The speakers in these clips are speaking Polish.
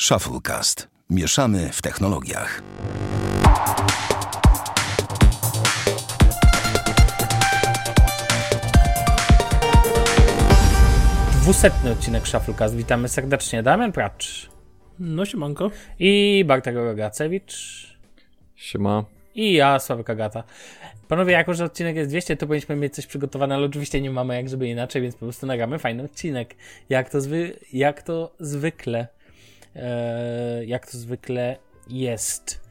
Shufflecast. Mieszamy w technologiach. Dwusetny odcinek Shufflecast. Witamy serdecznie. Damian Pracz. No siemanko. I Bartek Rogacewicz. Siema. I ja, Sławek Agata. Panowie, jako że odcinek jest 200, to powinniśmy mieć coś przygotowane, ale oczywiście nie mamy jak żeby inaczej, więc po prostu nagramy fajny odcinek. Jak to, zwy jak to zwykle. Eee, jak to zwykle jest.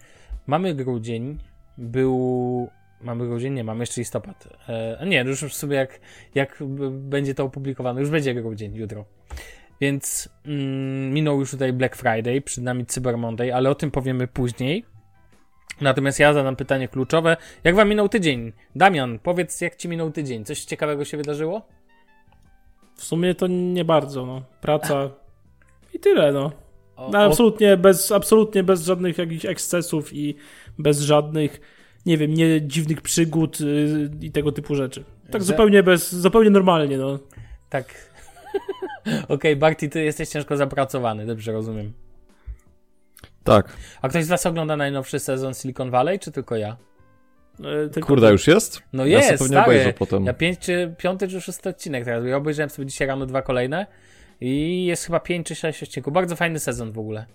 Mamy grudzień. Był Mamy grudzień? Nie, mamy jeszcze listopad. E, nie, już sobie jak, jak będzie to opublikowane, już będzie grudzień jutro. Więc mm, minął już tutaj Black Friday, przed nami Cyber Monday, ale o tym powiemy później. Natomiast ja zadam pytanie kluczowe. Jak wam minął tydzień? Damian, powiedz, jak ci minął tydzień? Coś ciekawego się wydarzyło? W sumie to nie bardzo, no. Praca i tyle, no. No absolutnie, bez, absolutnie bez żadnych jakichś ekscesów i bez żadnych, nie wiem, nie dziwnych przygód yy, i tego typu rzeczy. Tak Że... zupełnie bez, zupełnie normalnie, no. Tak. Okej, okay, Barty, ty jesteś ciężko zapracowany, dobrze rozumiem. Tak. A ktoś z was ogląda najnowszy sezon Silicon Valley, czy tylko ja? E, tylko Kurde, już jest? No ja jest, stary. Potem. Ja pięć, czy, piąty czy szósty odcinek teraz. Ja obejrzałem sobie dzisiaj rano dwa kolejne i jest chyba pięć czy sześć odcinków. Bardzo fajny sezon w ogóle.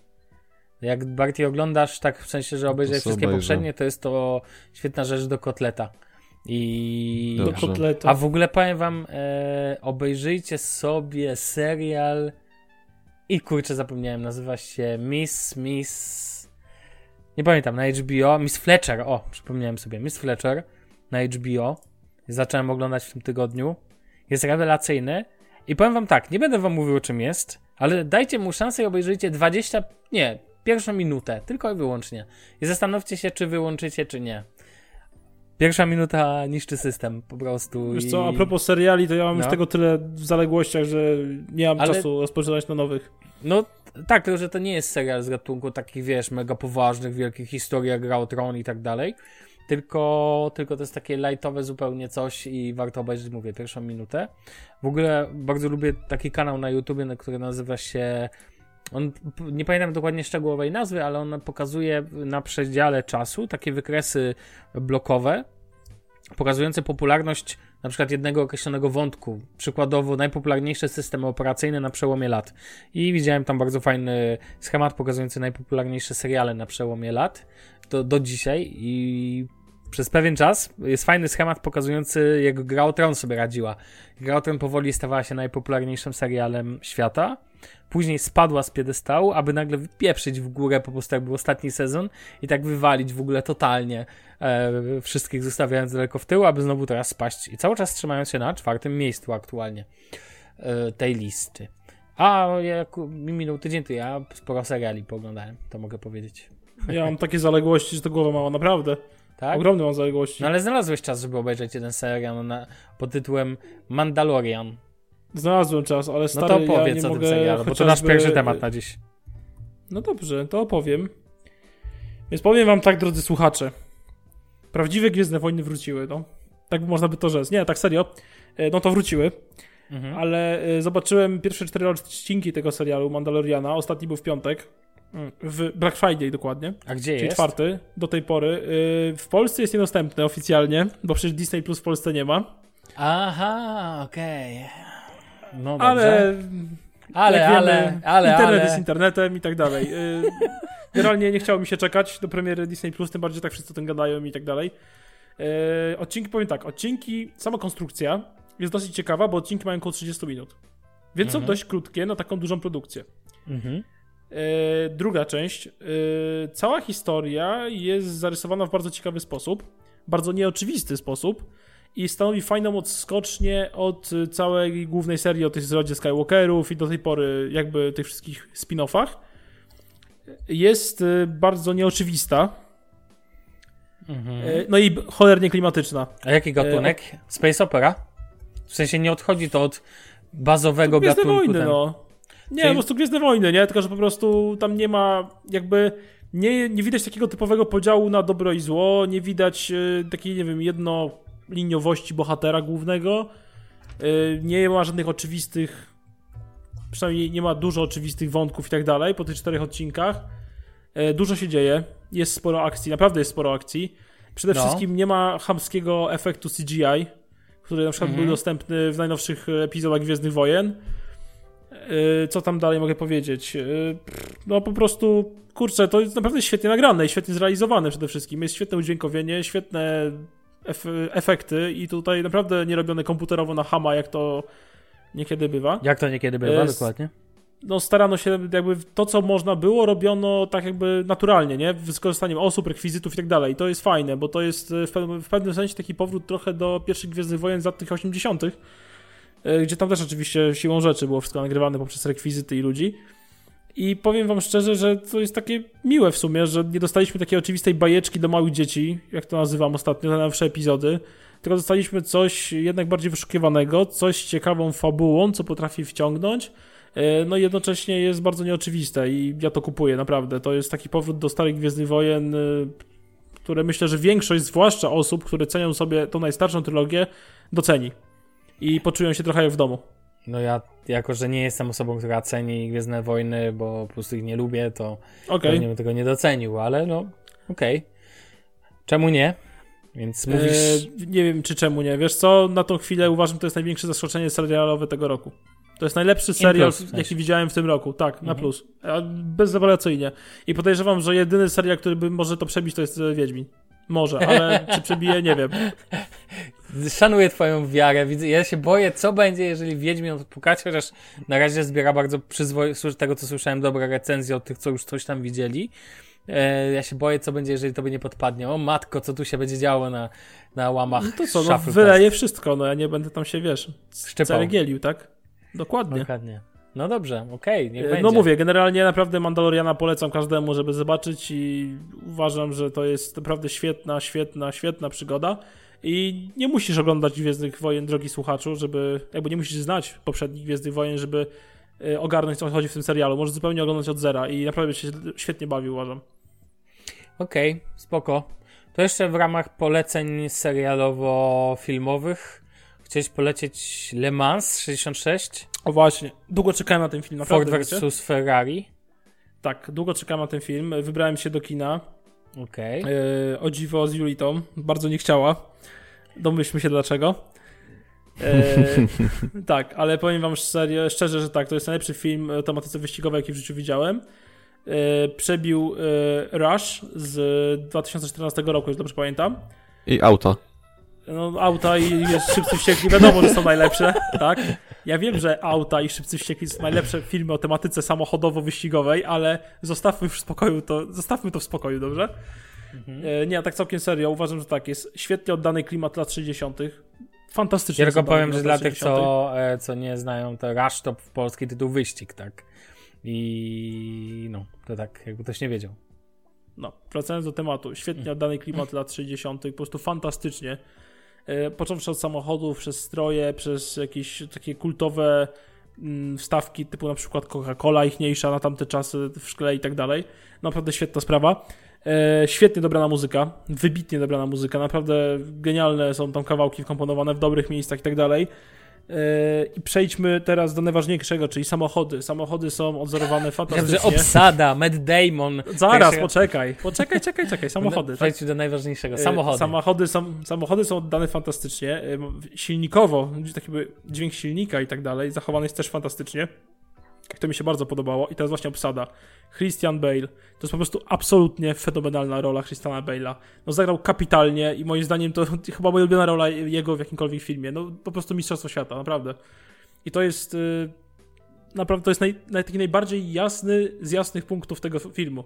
Jak bardziej oglądasz, tak w sensie, że obejrzałeś wszystkie obejrzę. poprzednie, to jest to świetna rzecz do kotleta. I... Do kotleta. A w ogóle powiem wam, e, obejrzyjcie sobie serial i kurczę, zapomniałem, nazywa się Miss, Miss... Nie pamiętam, na HBO. Miss Fletcher, o, przypomniałem sobie. Miss Fletcher na HBO. Zacząłem oglądać w tym tygodniu. Jest rewelacyjny. I powiem wam tak, nie będę wam mówił o czym jest, ale dajcie mu szansę i obejrzyjcie 20, nie, pierwszą minutę, tylko i wyłącznie. I zastanówcie się, czy wyłączycie, czy nie. Pierwsza minuta niszczy system po prostu. Wiesz i... co, a propos seriali, to ja mam no. już tego tyle w zaległościach, że nie mam Ale... czasu rozpoczynać na nowych. No tak, tylko że to nie jest serial z gatunku takich, wiesz, mega poważnych, wielkich historii jak Gra o Tron i tak dalej. Tylko, tylko to jest takie lightowe zupełnie coś i warto obejrzeć, mówię, pierwszą minutę. W ogóle bardzo lubię taki kanał na YouTubie, który nazywa się on, nie pamiętam dokładnie szczegółowej nazwy, ale on pokazuje na przedziale czasu takie wykresy blokowe, pokazujące popularność na przykład jednego określonego wątku. Przykładowo najpopularniejsze systemy operacyjne na przełomie lat. I widziałem tam bardzo fajny schemat pokazujący najpopularniejsze seriale na przełomie lat do, do dzisiaj i przez pewien czas jest fajny schemat pokazujący jak Gra o Tron sobie radziła. Gra o Tron powoli stawała się najpopularniejszym serialem świata później spadła z piedestału, aby nagle wypieprzyć w górę po prostu jak był ostatni sezon i tak wywalić w ogóle totalnie e, wszystkich zostawiając daleko w tył, aby znowu teraz spaść i cały czas trzymając się na czwartym miejscu aktualnie e, tej listy. A jak mi minął tydzień, to ja sporo seriali poglądałem, to mogę powiedzieć. Ja mam takie zaległości, że to głowa mała, naprawdę. Tak? Ogromne mam zaległości. No ale znalazłeś czas, żeby obejrzeć jeden serial na, pod tytułem Mandalorian. Znalazłem czas, ale stary, No to opowiedz ja o tym serialu, bo to nasz pierwszy temat na dziś. No dobrze, to opowiem. Więc powiem wam tak, drodzy słuchacze. Prawdziwe Gwiezdne Wojny wróciły, no. Tak można by to rzec. Nie, tak serio. E, no to wróciły. Mhm. Ale e, zobaczyłem pierwsze cztery odcinki tego serialu Mandaloriana. Ostatni był w piątek. W Black Friday dokładnie. A gdzie czyli jest? czwarty do tej pory. E, w Polsce jest niedostępny oficjalnie, bo przecież Disney Plus w Polsce nie ma. Aha, okej. Okay. No ale, ale, wiemy, ale, ale, internet ale. jest internetem i tak dalej. Y, generalnie nie chciało mi się czekać do premiery Disney Plus, tym bardziej tak wszyscy o tym gadają i tak dalej. Y, odcinki, powiem tak, odcinki, sama konstrukcja jest dosyć ciekawa, bo odcinki mają około 30 minut. Więc mhm. są dość krótkie na taką dużą produkcję. Mhm. Y, druga część. Cała historia jest zarysowana w bardzo ciekawy sposób, bardzo nieoczywisty sposób i stanowi fajną odskocznię od całej głównej serii o tej zrodzie Skywalkerów i do tej pory jakby tych wszystkich spin-offach. Jest y, bardzo nieoczywista. Mhm. No i cholernie klimatyczna. A jaki gatunek? E, Space Opera? W sensie nie odchodzi to od bazowego to gatunku. Wojny, ten... no. Nie, Czyli... po prostu Gwiezdne Wojny, nie? Tylko, że po prostu tam nie ma jakby... Nie, nie widać takiego typowego podziału na dobro i zło, nie widać y, takiej, nie wiem, jedno liniowości bohatera głównego. Y, nie ma żadnych oczywistych przynajmniej nie ma dużo oczywistych wątków i tak dalej po tych czterech odcinkach. E, dużo się dzieje, jest sporo akcji, naprawdę jest sporo akcji. Przede No. wszystkim nie ma chamskiego efektu CGI, który na przykład Mhm. był dostępny w najnowszych epizodach Gwiezdnych Wojen. E, Co tam dalej mogę powiedzieć? E, No po prostu, kurczę, to jest naprawdę świetnie nagrane i świetnie zrealizowane przede wszystkim. Jest świetne udźwiękowienie, świetne ef- efekty i tutaj naprawdę nie robione komputerowo na hama, jak to niekiedy bywa. Jak to niekiedy bywa, Jest- dokładnie? No starano się jakby to, co można było, robiono tak jakby naturalnie, nie? Z wykorzystaniem osób, rekwizytów i tak dalej. To jest fajne, bo to jest w pewnym, w pewnym sensie taki powrót trochę do pierwszych Gwiezdnych Wojen z lat tych 80., e, gdzie tam też oczywiście siłą rzeczy było wszystko nagrywane poprzez rekwizyty i ludzi. I powiem wam szczerze, że to jest takie miłe w sumie, że nie dostaliśmy takiej oczywistej bajeczki do małych dzieci, jak to nazywam ostatnio, te najnowsze epizody, tylko dostaliśmy coś jednak bardziej wyszukiwanego, coś ciekawą fabułą, co potrafi wciągnąć, e, no i jednocześnie jest bardzo nieoczywiste i ja to kupuję, naprawdę. To jest taki powrót do starych Gwiezdnych Wojen, e, które myślę, że większość, zwłaszcza osób, które cenią sobie tą najstarszą trylogię, doceni. I poczują się trochę jak w domu. No ja, jako że nie jestem osobą, która ceni Gwiezdne Wojny, bo po prostu ich nie lubię, to Okej. pewnie bym tego nie docenił, ale no, okej. Czemu nie? Więc mówisz... E, nie wiem, czy czemu nie. Wiesz co, na tą chwilę uważam, to jest największe zaskoczenie serialowe tego roku. To jest najlepszy serial, plus, jaki widziałem w tym roku. Tak, na Mhm. plus. Bezapelacyjnie. I podejrzewam, że jedyny serial, który by może to przebić, to jest e, Wiedźmin. Może, ale czy przebije, nie wiem. Szanuję twoją wiarę. Widzę, ja się boję, co będzie, jeżeli Wiedźmin odpukać, chociaż na razie zbiera bardzo przyzwoje, z tego co słyszałem, dobre recenzje od tych, co już coś tam widzieli. E, ja się boję, co będzie, jeżeli to by nie podpadnie. O matko, co tu się będzie działo na, na łamach No to co, no, wyleje wszystko, no ja nie będę tam się, wiesz, ceregielił, tak? Dokładnie. Dokładnie. No dobrze, okej, niech E, będzie. No mówię, generalnie naprawdę Mandaloriana polecam każdemu, żeby zobaczyć i uważam, że to jest naprawdę świetna, świetna, świetna przygoda. I nie musisz oglądać Gwiezdnych Wojen, drogi słuchaczu, żeby, jakby nie musisz znać poprzednich Gwiezdnych Wojen, żeby e, ogarnąć, co chodzi w tym serialu. Możesz zupełnie oglądać od zera i naprawdę się świetnie bawi, uważam. Okej, spoko. To jeszcze w ramach poleceń serialowo-filmowych chciałeś polecieć Le Mans 66, O właśnie, długo czekałem na ten film, Ford naprawdę. wiecie? vs Ferrari. Tak, długo czekałem na ten film. Wybrałem się do kina. Okej. E, o dziwo z Julitą. Bardzo nie chciała. Domyślmy się dlaczego. E, tak, ale powiem wam serio, szczerze, że tak, to jest najlepszy film o tematyce wyścigowej, jaki w życiu widziałem. E, przebił e, Rush z 2014 roku, już dobrze pamiętam. I auta. No, auta i wiesz, Szybcy Wściekli wiadomo, że są najlepsze, tak? Ja wiem, że auta i Szybcy Wściekli są najlepsze filmy o tematyce samochodowo-wyścigowej, ale zostawmy w spokoju to, zostawmy to w spokoju, dobrze? E, nie, tak całkiem serio, uważam, że tak, jest świetnie oddany klimat lat 60. Fantastycznie Ja tylko powiem, że dla tych, 60.. co, e, co nie znają, to Rush to w polski tytuł wyścig, tak? I no, to tak, jakby ktoś nie wiedział. No, wracając do tematu, świetnie oddany klimat lat 60., po prostu fantastycznie. E, Począwszy od samochodów, przez stroje, przez jakieś takie kultowe mm, wstawki, typu na przykład Coca-Cola ichniejsza na tamte czasy w szkle i tak dalej. Naprawdę świetna sprawa. E, Świetnie dobrana muzyka, wybitnie dobrana muzyka, naprawdę genialne są tam kawałki wkomponowane w dobrych miejscach i tak dalej. E, I przejdźmy teraz do najważniejszego, czyli samochody. Samochody są odzorowane Wiem, fantastycznie. że obsada, Matt Damon. Zaraz, Pierwszy- poczekaj, poczekaj, czekaj, czekaj, samochody. tak? Przejdźmy do najważniejszego. E, Samochody. Samochody są, samochody są oddane fantastycznie. E, Silnikowo, taki dźwięk silnika i tak dalej, zachowany jest też fantastycznie. To mi się bardzo podobało. I teraz właśnie obsada. Christian Bale. To jest po prostu absolutnie fenomenalna rola Christiana Bale'a. No zagrał kapitalnie i moim zdaniem to chyba moja ulubiona rola jego w jakimkolwiek filmie. No po prostu mistrzostwo świata, naprawdę. I to jest... y, Naprawdę to jest naj, naj, taki najbardziej jasny z jasnych punktów tego filmu.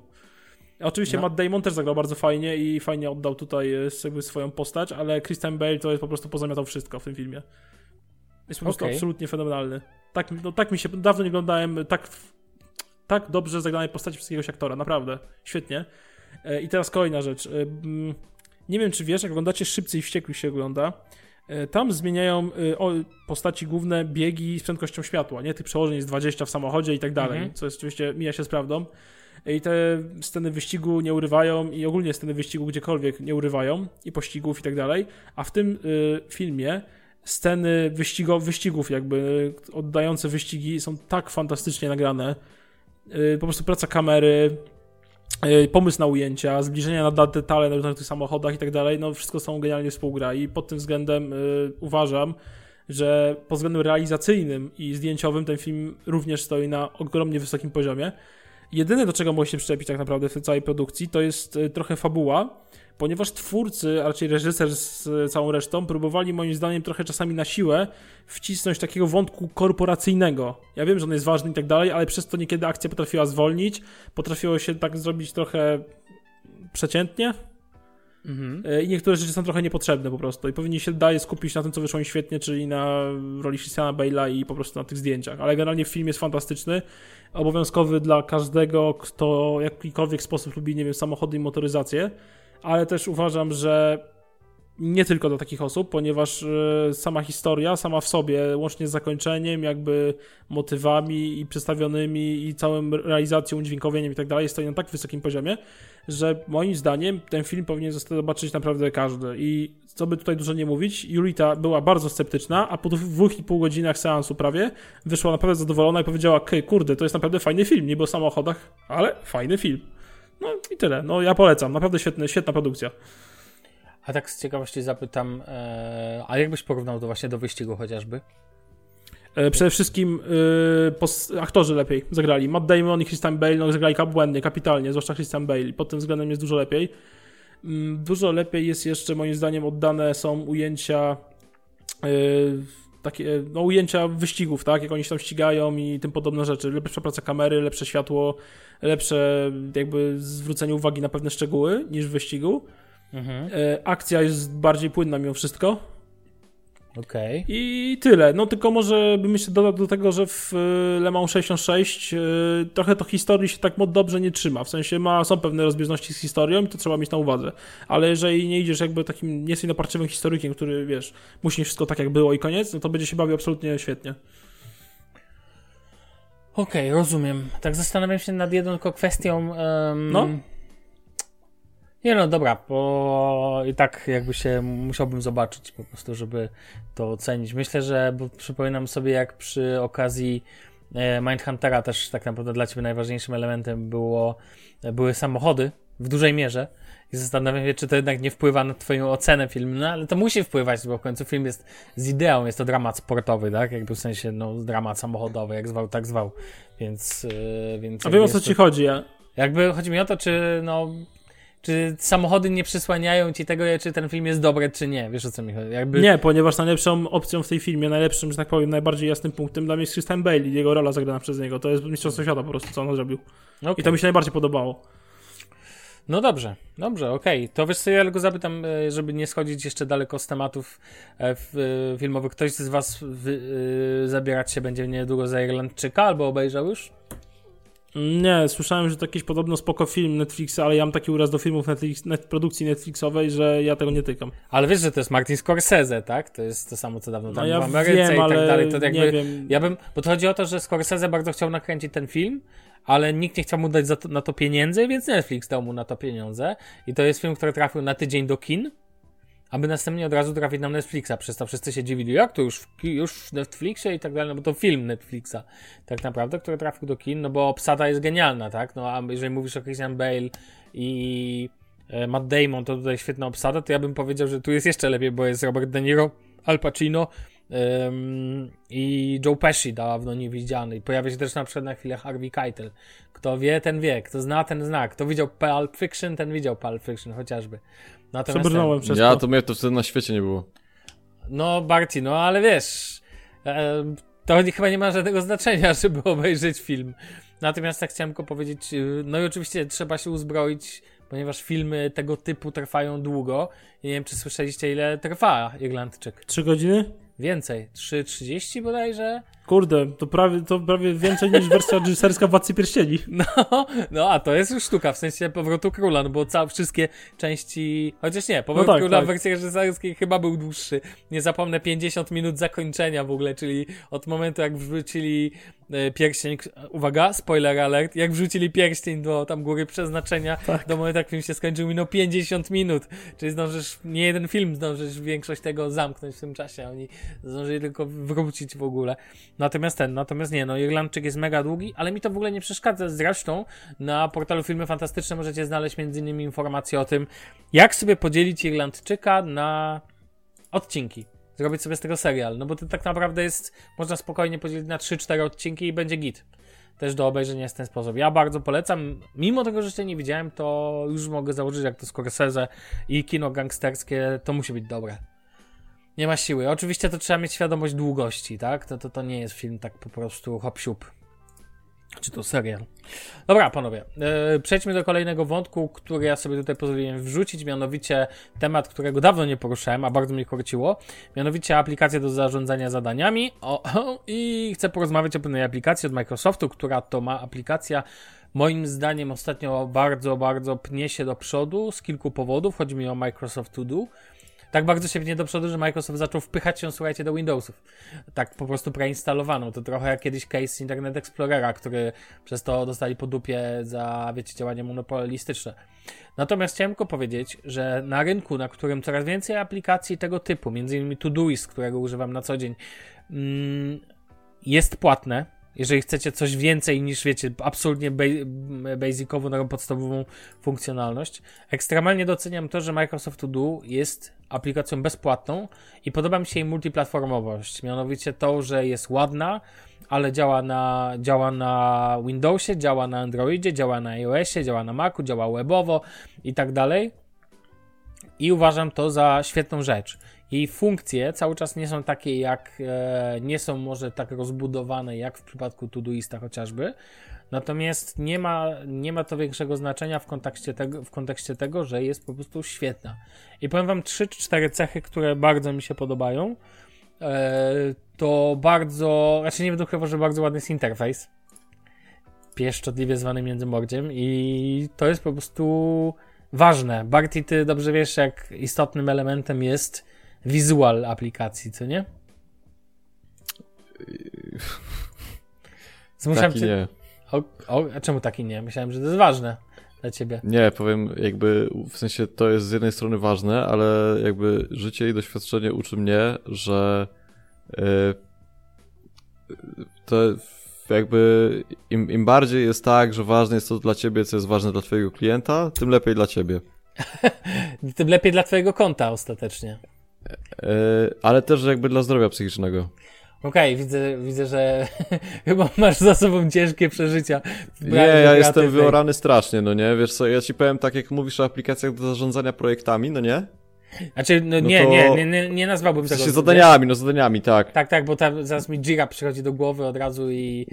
Oczywiście No. Matt Damon też zagrał bardzo fajnie i fajnie oddał tutaj e, jakby swoją postać, ale Christian Bale to jest po prostu pozamiatał wszystko w tym filmie. Jest po prostu Okej. absolutnie fenomenalny. Tak, no, tak mi się, dawno nie oglądałem tak, tak dobrze zagranej postaci przez jakiegoś aktora, naprawdę. Świetnie. E, I teraz kolejna rzecz. E, mm, Nie wiem, czy wiesz, jak oglądacie Szybcy i Wściekli się ogląda, e, tam zmieniają o, postaci główne biegi z prędkością światła, nie? Tych przełożeń jest 20 w samochodzie i tak dalej, Mhm. co jest oczywiście, mija się z prawdą. I te sceny wyścigu nie urywają i ogólnie sceny wyścigu gdziekolwiek nie urywają i pościgów i tak dalej. A w tym y, filmie sceny wyścigo, wyścigów jakby, oddające wyścigi są tak fantastycznie nagrane. Y, po prostu praca kamery, y, pomysł na ujęcia, zbliżenia na detale na tych samochodach i tak dalej, no wszystko są genialnie współgra i pod tym względem y, uważam, że pod względem realizacyjnym i zdjęciowym ten film również stoi na ogromnie wysokim poziomie. Jedyne, do czego może się przyczepić tak naprawdę w tej całej produkcji, to jest trochę fabuła, ponieważ twórcy, a raczej reżyser z całą resztą, próbowali moim zdaniem trochę czasami na siłę wcisnąć takiego wątku korporacyjnego. Ja wiem, że on jest ważny i tak dalej, ale przez to niekiedy akcja potrafiła zwolnić, potrafiło się tak zrobić trochę przeciętnie. Mhm. E, I niektóre rzeczy są trochę niepotrzebne po prostu. I powinni się daje skupić na tym, co wyszło im świetnie, czyli na roli Christiana Bale'a i po prostu na tych zdjęciach. Ale generalnie film jest fantastyczny. Obowiązkowy dla każdego, kto w jakikolwiek sposób lubi, nie wiem, samochody i motoryzację ale też uważam, że nie tylko do takich osób, ponieważ e, sama historia, sama w sobie, łącznie z zakończeniem, jakby motywami i przedstawionymi i całą realizacją, udźwiękowieniem i tak dalej, stoi na tak wysokim poziomie, że moim zdaniem ten film powinien zobaczyć naprawdę każdy. I co by tutaj dużo nie mówić, Julita była bardzo sceptyczna, a po dwóch i pół godzinach seansu prawie wyszła naprawdę zadowolona i powiedziała, kurde, to jest naprawdę fajny film, nie o samochodach, ale fajny film. No i tyle. No ja polecam. Naprawdę świetny, świetna produkcja. A tak z ciekawości zapytam, e, a jakbyś porównał to właśnie do wyścigu chociażby? E, przede wszystkim e, aktorzy lepiej zagrali. Matt Damon i Christian Bale no, zagrali błędnie, kapitalnie, zwłaszcza Christian Bale. Pod tym względem jest dużo lepiej. Mm, dużo lepiej jest jeszcze moim zdaniem oddane są ujęcia e, takie no, ujęcia wyścigów, tak, jak oni się tam ścigają i tym podobne rzeczy. Lepsza praca kamery, lepsze światło, lepsze jakby zwrócenie uwagi na pewne szczegóły niż w wyścigu. Mhm. E, akcja jest bardziej płynna mimo wszystko. Okej. Okay. I tyle. No tylko może bym jeszcze dodał do tego, że w e, Le Mans 66 e, trochę to historii się tak dobrze nie trzyma. W sensie ma, są pewne rozbieżności z historią i to trzeba mieć na uwadze. Ale jeżeli nie idziesz jakby takim, nie jesteś naparczywym historykiem, który wiesz, musi wszystko tak jak było i koniec, no to będzie się bawił absolutnie świetnie. Okej, okay, rozumiem. Tak zastanawiam się nad jedną tylko kwestią. Um... No? Nie no, dobra, bo i tak jakby się musiałbym zobaczyć po prostu, żeby to ocenić. Myślę, że bo przypominam sobie, jak przy okazji e, Mindhuntera też tak naprawdę dla ciebie najważniejszym elementem było, były samochody w dużej mierze. I zastanawiam się, czy to jednak nie wpływa na twoją ocenę filmu, no ale to musi wpływać, bo w końcu film jest z ideą, jest to dramat sportowy, tak? Jakby w sensie, no, dramat samochodowy, jak zwał, tak zwał. Więc, yy, więc A wiem o co ci chodzi, ja. Jakby chodzi mi o to, czy no czy samochody nie przysłaniają ci tego, czy ten film jest dobry, czy nie. Wiesz o co mi chodzi? Jakby... Nie, ponieważ najlepszą opcją w tej filmie, najlepszym, że tak powiem, najbardziej jasnym punktem dla mnie jest Christian Bale i jego rola zagrana przez niego. To jest mistrzostwo świata po prostu, co on zrobił. Okay. I to mi się najbardziej podobało. No dobrze, dobrze, okej. Okay. To wiesz co, ja tylko zapytam, e, żeby nie schodzić jeszcze daleko z tematów e, e, filmowych. Ktoś z was zabierać się będzie niedługo za Irlandczyka albo obejrzał już? Nie, słyszałem, że to jakiś podobno spoko film Netflixa, ale ja mam taki uraz do filmów Netflix, net, produkcji Netflixowej, że ja tego nie tykam. Ale wiesz, że to jest Martin Scorsese, tak? To jest to samo, co dawno tam no ja w Ameryce wiem, i tak dalej. To jakby, nie wiem. Ja bym, bo to chodzi o to, że Scorsese bardzo chciał nakręcić ten film, ale nikt nie chciał mu dać to, na to pieniędzy, więc Netflix dał mu na to pieniądze. I to jest film, który trafił na tydzień do kin aby następnie od razu trafić na Netflixa. Przez to wszyscy się dziwili, jak to już w, już w Netflixie i tak dalej, no bo to film Netflixa tak naprawdę, który trafił do kin, no bo obsada jest genialna, tak? No a jeżeli mówisz o Christian Bale i e, Matt Damon, to tutaj świetna obsada, to ja bym powiedział, że tu jest jeszcze lepiej, bo jest Robert De Niro, Al Pacino i Joe Pesci dawno niewidziany. I pojawia się też na przykład na chwilę Harvey Keitel. Kto wie, ten wie. Kto zna, ten zna. Kto widział Pulp Fiction, ten widział Pulp Fiction chociażby. Natomiast Przebrnąłem przez ja, to. mnie to wtedy na świecie nie było. No, Barty, no ale wiesz, to chyba nie ma żadnego znaczenia, żeby obejrzeć film. Natomiast tak chciałem tylko powiedzieć, y, no i oczywiście trzeba się uzbroić, ponieważ filmy tego typu trwają długo. I nie wiem, czy słyszeliście, ile trwa Irlandczyk. Trzy godziny? Więcej, 3.30 bodajże. Kurde, to prawie, to prawie więcej niż wersja reżyserska Władcy Pierścieni. No, no, a to jest już sztuka, w sensie powrotu króla, no bo całe wszystkie części. Chociaż nie, powrót No tak, króla tak. w wersji reżyserskiej chyba był dłuższy. Nie zapomnę 50 minut zakończenia w ogóle, czyli od momentu jak wrzucili e, pierścień. Uwaga, spoiler alert. Jak wrzucili pierścień do tam góry przeznaczenia, Tak. do momentu jak film się skończył, minął 50 minut. Czyli zdążysz, nie jeden film zdążysz większość tego zamknąć w tym czasie. Oni zdążyli tylko wrócić w ogóle. Natomiast ten, natomiast nie, no Irlandczyk jest mega długi, ale mi to w ogóle nie przeszkadza. Zresztą na portalu Filmy Fantastyczne możecie znaleźć m.in. informacje o tym, jak sobie podzielić Irlandczyka na odcinki. Zrobić sobie z tego serial, no bo to tak naprawdę jest, można spokojnie podzielić na 3-4 odcinki i będzie git. Też do obejrzenia w ten sposób. Ja bardzo polecam. Mimo tego, że jeszcze nie widziałem, to już mogę założyć, jak to Scorsese i kino gangsterskie, to musi być dobre. Nie ma siły. Oczywiście to trzeba mieć świadomość długości, tak? To, to, to nie jest film tak po prostu hop siup. Czy to serial? Dobra, panowie. Yy, przejdźmy do kolejnego wątku, który ja sobie tutaj pozwoliłem wrzucić, mianowicie temat, którego dawno nie poruszałem, a bardzo mnie korciło. Mianowicie aplikacje do zarządzania zadaniami. O, o, I chcę porozmawiać o pewnej aplikacji od Microsoftu, która to ma aplikacja moim zdaniem ostatnio bardzo, bardzo pnie się do przodu z kilku powodów. Chodzi mi o Microsoft To Do. Tak bardzo się pnie do przodu, że Microsoft zaczął wpychać ją, słuchajcie, do Windowsów. Tak po prostu preinstalowaną. To trochę jak kiedyś case Internet Explorera, który przez to dostali po dupie za, wiecie, działanie monopolistyczne. Natomiast chciałem tylko powiedzieć, że na rynku, na którym coraz więcej aplikacji tego typu, między innymi Todoist, którego używam na co dzień, mm, jest płatne, jeżeli chcecie coś więcej niż, wiecie, absolutnie ba- basicową, taką podstawową funkcjonalność. Ekstremalnie doceniam to, że Microsoft To Do jest aplikacją bezpłatną i podoba mi się jej multiplatformowość. Mianowicie to, że jest ładna, ale działa na, działa na Windowsie, działa na Androidzie, działa na iOSie, działa na Macu, działa webowo i tak dalej. I uważam to za świetną rzecz. Jej funkcje cały czas nie są takie jak, e, nie są może tak rozbudowane jak w przypadku Todoista chociażby. Natomiast nie ma, nie ma to większego znaczenia w kontekście, tego, w kontekście tego, że jest po prostu świetna. I powiem wam 3 czy 4 cechy, które bardzo mi się podobają. E, to bardzo, znaczy nie będę ukrywał, że bardzo ładny jest interfejs. Pieszczotliwie zwany międzymordziem i to jest po prostu ważne. Barty, ty dobrze wiesz, jak istotnym elementem jest wizual aplikacji, co nie? Zmuszam Taki cię. nie. O, o, a czemu taki nie? Myślałem, że to jest ważne dla ciebie. Nie, powiem jakby, w sensie to jest z jednej strony ważne, ale jakby życie i doświadczenie uczy mnie, że yy, to jakby im, im bardziej jest tak, że ważne jest to dla ciebie, co jest ważne dla twojego klienta, tym lepiej dla ciebie. Tym lepiej dla twojego konta ostatecznie. Yy, ale też jakby dla zdrowia psychicznego. Okej, widzę, widzę, że chyba masz za sobą ciężkie przeżycia. Nie, ja jestem wyorany strasznie, no nie? Wiesz co, ja ci powiem tak, jak mówisz o aplikacjach do zarządzania projektami, no nie? Znaczy, no, No nie, to- nie, nie, nie, nie nazwałbym W tego. wiesz? zadaniami, no zadaniami, tak. Tak, tak, bo ta, zaraz mi Jira przychodzi do głowy od razu i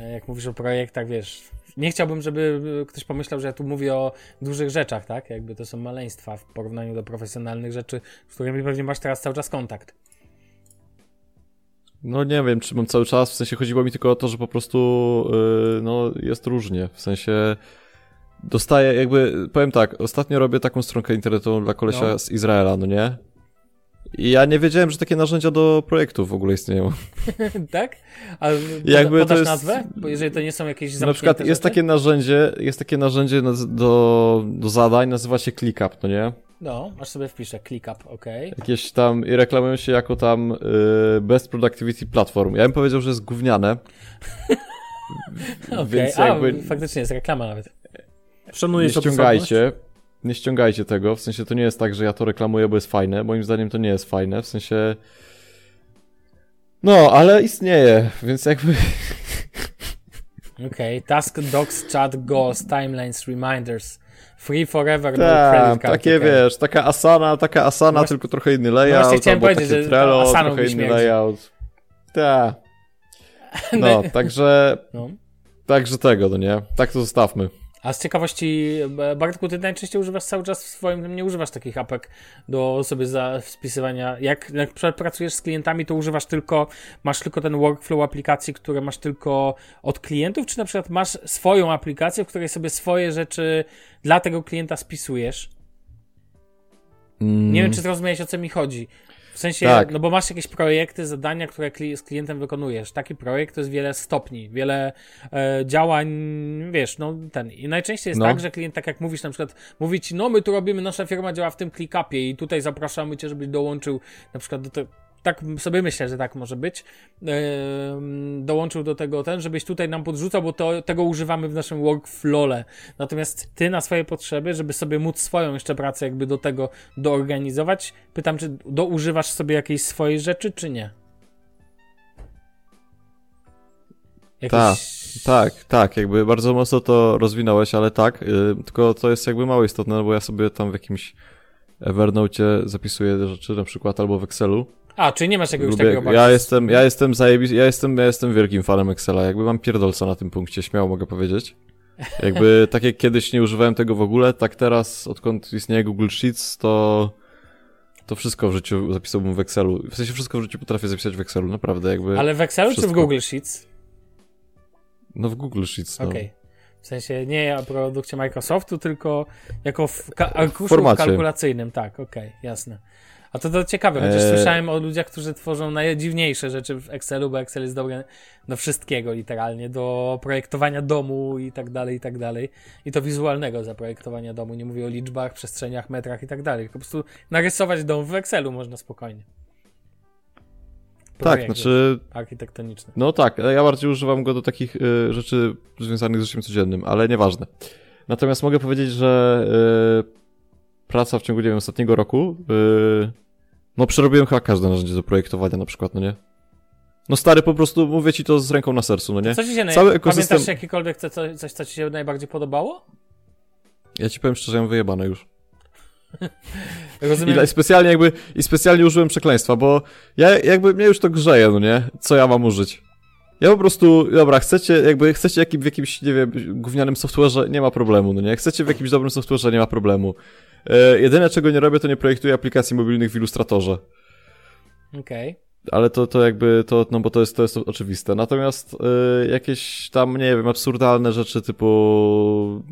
e, jak mówisz o projektach, wiesz, nie chciałbym, żeby e, ktoś pomyślał, że ja tu mówię o dużych rzeczach, tak? Jakby to są maleństwa w porównaniu do profesjonalnych rzeczy, z którymi pewnie masz teraz cały czas kontakt. No nie wiem, czy mam cały czas, w sensie chodziło mi tylko o to, że po prostu yy, no jest różnie, w sensie dostaję jakby, powiem tak, ostatnio robię taką stronkę internetową dla kolesia No. z Izraela, no nie? I ja nie wiedziałem, że takie narzędzia do projektów w ogóle istnieją. tak? A Jakby jakby to podasz jest- nazwę? Bo jeżeli to nie są jakieś Na przykład jest rzeczy? takie narzędzie, jest takie narzędzie do, do zadań, nazywa się ClickUp, no nie? No, aż sobie wpiszę, ClickUp, okej. Jakieś tam, i reklamują się jako tam y, Best Productivity Platform. Ja bym powiedział, że jest gówniane. Okej, Więc a jakby faktycznie jest reklama nawet. Szanuję nie się ściągajcie. Nie ściągajcie tego, w sensie to nie jest tak, że ja to reklamuję, bo jest fajne. Moim zdaniem to nie jest fajne, w sensie... No, ale istnieje, więc jakby... Okej, Task, Docs, Chat, Goals, Timelines, Reminders, Free Forever, no Tak, takie okej. wiesz, taka Asana, taka Asana, No tylko trochę inny layout, właśnie chciałem powiedzieć, że Trello, Asaną trochę inny layout. Tak. No, także, No. także tego, no nie? Tak to zostawmy. A z ciekawości, e, Bartku, ty najczęściej używasz cały czas w swoim, nie używasz takich apek do sobie za wpisywania. Jak, jak pracujesz z klientami, to używasz tylko, masz tylko ten workflow aplikacji, które masz tylko od klientów, czy na przykład masz swoją aplikację, w której sobie swoje rzeczy dla tego klienta spisujesz? Mm, Nie wiem, czy zrozumiałeś, o co mi chodzi. W sensie, Tak. no bo masz jakieś projekty, zadania, które kli- z klientem wykonujesz. Taki projekt to jest wiele stopni, wiele e, działań, wiesz, no ten. I najczęściej jest No. tak, że klient, tak jak mówisz, na przykład mówi ci, no my tu robimy, nasza firma działa w tym ClickUpie i tutaj zapraszamy cię, żebyś dołączył na przykład do tego. Tak sobie myślę, że tak może być. Em, dołączył do tego ten, żebyś tutaj nam podrzucał, bo to, tego używamy w naszym workflow'le. Natomiast ty na swoje potrzeby, żeby sobie móc swoją jeszcze pracę jakby do tego doorganizować, pytam, czy doużywasz sobie jakiejś swojej rzeczy, czy nie? Tak, tak, tak, jakby bardzo mocno to rozwinąłeś, ale tak, y, tylko to jest jakby mało istotne, bo ja sobie tam w jakimś Evernote zapisuję rzeczy, na przykład albo w Excelu. A, czyli nie masz jakiegoś Lubię, takiego ja jestem, ja jestem zajebis, ja jestem, ja jestem wielkim fanem Excela, jakby mam pierdolca na tym punkcie, śmiało mogę powiedzieć. Jakby tak jak kiedyś nie używałem tego w ogóle, tak teraz, odkąd istnieje Google Sheets, to to wszystko w życiu zapisałbym w Excelu. W sensie wszystko w życiu potrafię zapisać w Excelu, naprawdę jakby. Ale w Excelu czy w wszystko. Google Sheets? No w Google Sheets, no. Okej. W sensie nie o produkcie Microsoftu, tylko jako w ka- arkuszu kalkulacyjnym. Tak, okej, jasne. A to, to ciekawe, chociaż Eee. słyszałem o ludziach, którzy tworzą najdziwniejsze rzeczy w Excelu, bo Excel jest dobry do wszystkiego literalnie, do projektowania domu i tak dalej, i tak dalej. I to wizualnego zaprojektowania domu. Nie mówię o liczbach, przestrzeniach, metrach i tak dalej. Po prostu narysować dom w Excelu można spokojnie. Tak, znaczy, Architektoniczny. no tak, ja bardziej używam go do takich y, rzeczy związanych z życiem codziennym, ale nieważne. Natomiast mogę powiedzieć, że y, praca w ciągu, nie wiem, ostatniego roku, y, no przerobiłem chyba każde narzędzie do projektowania na przykład, no nie? No stary, po prostu mówię ci to z ręką na sercu, no nie? Co ci się naj... Cały ekosystem- Pamiętasz jakikolwiek co, co, coś, co ci się najbardziej podobało? Ja ci powiem szczerze, mam wyjebane już. I, Rozumiem. i specjalnie jakby, i specjalnie użyłem przekleństwa, bo ja jakby, mnie już to grzeje, no nie? Co ja mam użyć? Ja po prostu, dobra, chcecie, jakby, chcecie jakim, w jakimś, nie wiem, gównianym software'ze, nie ma problemu, no nie? Chcecie w jakimś dobrym software'ze, nie ma problemu. E, jedyne, czego nie robię, to nie projektuję aplikacji mobilnych w Illustratorze. Okej. Ale to, to jakby, to, no bo to jest, to jest oczywiste. Natomiast y, jakieś tam, nie wiem, absurdalne rzeczy typu...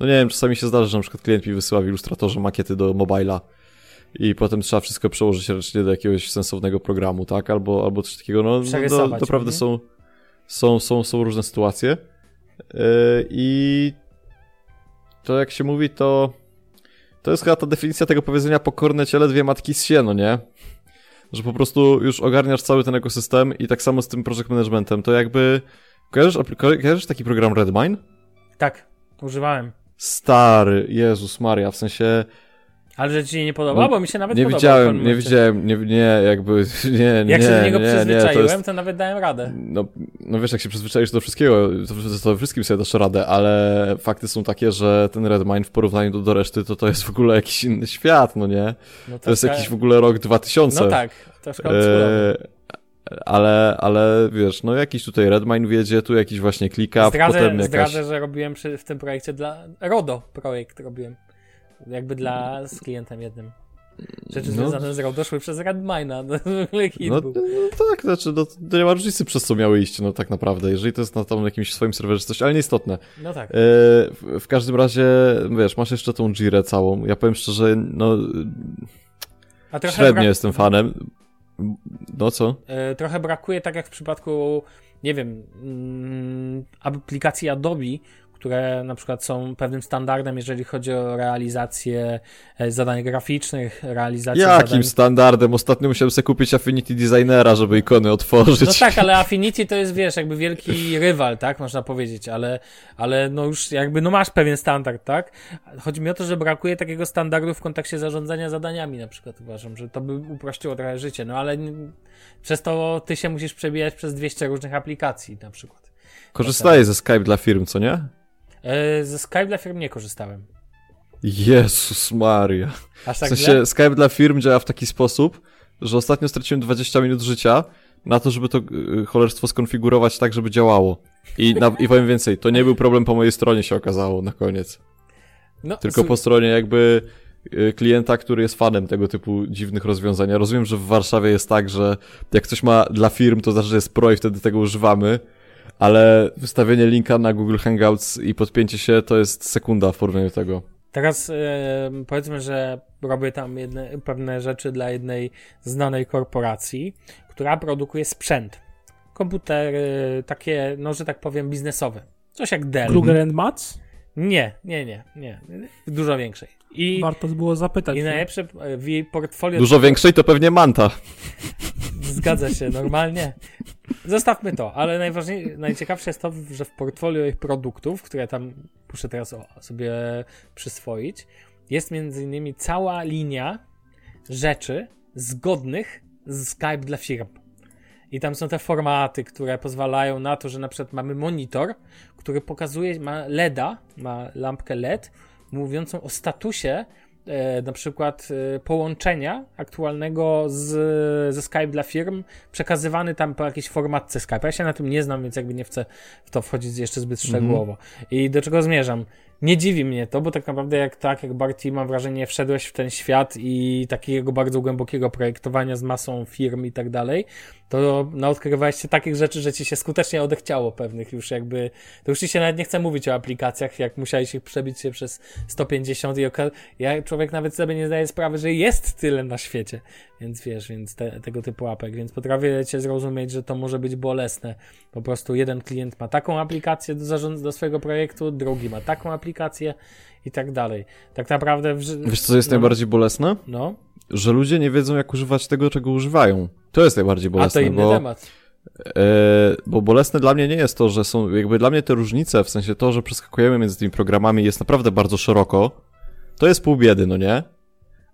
No nie wiem, czasami się zdarza, że na przykład klient mi wysyła w Illustratorze makiety do mobila i potem trzeba wszystko przełożyć ręcznie do jakiegoś sensownego programu, tak? Albo, albo coś takiego, no, no to, naprawdę są, są, są, są różne sytuacje. Y, I to jak się mówi, to to jest chyba ta definicja tego powiedzenia pokorne ciele, dwie matki z sieno, nie? Że po prostu już ogarniasz cały ten ekosystem i tak samo z tym project managementem. To jakby... Kojarzysz, kojarzysz taki program Redmine? Tak, używałem. Stary, Jezus Maria, w sensie... Ale że ci się nie podoba, No, bo mi się nawet Nie podobał w widziałem, nie widziałem, nie, nie, jakby, nie, nie, Jak się do niego nie, nie, przyzwyczaiłem, to jest, to nawet dałem radę. no, no wiesz, jak się przyzwyczaisz do wszystkiego, to, to wszystkim sobie dasz radę, ale fakty są takie, że ten Redmine w porównaniu do, do reszty, to to jest w ogóle jakiś inny świat, no nie? No To jest jakiś w ogóle rok 2000. No tak, troszkę. E, ale, ale wiesz, no jakiś tutaj Redmine wiedzie, tu jakiś właśnie ClickUp, Zdradzę, potem jakaś... zdradzę, że robiłem przy, w tym projekcie dla RODO projekt robiłem. Jakby dla z klientem jednym. Rzeczy No. związane z RODO szły przez Redmina. No, No, no tak, znaczy, no, to nie ma różnicy przez co miały iść, no tak naprawdę, jeżeli to jest na tam jakimś swoim serwerze coś, ale nieistotne. No tak. E, w, w każdym razie, wiesz, masz jeszcze tą Jirę całą, ja powiem szczerze, no średnio brak- jestem fanem. No co? E, trochę brakuje, tak jak w przypadku, nie wiem, mm, aplikacji Adobe, które na przykład są pewnym standardem, jeżeli chodzi o realizację e, zadań graficznych, realizację Jakim zadań... standardem? Ostatnio musiałem sobie kupić Affinity Designera, żeby ikony otworzyć. No tak, ale Affinity to jest, wiesz, jakby wielki rywal, tak, można powiedzieć, ale, ale no już jakby, no masz pewien standard, tak? Chodzi mi o to, że brakuje takiego standardu w kontekście zarządzania zadaniami na przykład, uważam, że to by uprościło trochę życie, no ale przez to ty się musisz przebijać przez 200 różnych aplikacji na przykład. Korzystaję ze Skype dla firm, co nie? E, ze Skype dla firm nie korzystałem. Jezus Maria. Aż W tak sensie źle? Skype dla firm działa w taki sposób, że ostatnio straciłem 20 minut życia na to, żeby to y, cholerstwo skonfigurować tak, żeby działało. I, na, I powiem więcej, to nie był problem po mojej stronie się okazało na koniec. No, Tylko po stronie jakby y, klienta, który jest fanem tego typu dziwnych rozwiązań. Ja rozumiem, że w Warszawie jest tak, że jak coś ma dla firm, to znaczy, że jest pro i wtedy tego używamy, ale wystawienie linka na Google Hangouts i podpięcie się to jest sekunda w porównaniu do tego. Teraz e, powiedzmy, że robię tam jedne, pewne rzeczy dla jednej znanej korporacji, która produkuje sprzęt. Komputery takie, no że tak powiem, biznesowe. Coś jak Dell. Kruger and Mats? Nie, nie, nie, nie. Dużo większej. I, Warto było zapytać. i najlepsze w jej portfolio. Dużo większej to pewnie Manta. Zgadza się, normalnie. Zostawmy to, ale najważniejsze, najciekawsze jest to, że w portfolio ich produktów, które tam muszę teraz sobie przyswoić, jest między innymi cała linia rzeczy zgodnych z Skype dla firm. I tam są te formaty, które pozwalają na to, że na przykład mamy monitor, który pokazuje, ma LEDa, ma lampkę LED, mówiącą o statusie e, na przykład e, połączenia aktualnego z, ze Skype dla firm, przekazywany tam po jakiejś formatce Skype. Ja się na tym nie znam, więc jakby nie chcę w to wchodzić jeszcze zbyt szczegółowo. I do czego zmierzam? Nie dziwi mnie to, bo tak naprawdę jak tak, jak Barty, mam wrażenie, wszedłeś w ten świat i takiego bardzo głębokiego projektowania z masą firm i tak dalej, to naodkrywałeś się takich rzeczy, że ci się skutecznie odechciało pewnych już jakby, to już ci się nawet nie chce mówić o aplikacjach, jak musiałeś ich przebić się przez 150 i oka- ja, człowiek nawet sobie nie zdaje sprawy, że jest tyle na świecie, więc wiesz, więc te, tego typu apek, więc potrafię cię zrozumieć, że to może być bolesne. Po prostu jeden klient ma taką aplikację do, zarząd- do swojego projektu, drugi ma taką aplikację i tak dalej. Tak naprawdę... W... Wiesz co jest no, najbardziej bolesne? No, Że ludzie nie wiedzą jak używać tego, czego używają. To jest najbardziej a to bolesne, inny bo... temat. E, bo bolesne dla mnie nie jest to, że są, jakby dla mnie te różnice, w sensie to, że przeskakujemy między tymi programami jest naprawdę bardzo szeroko, to jest pół biedy, no nie?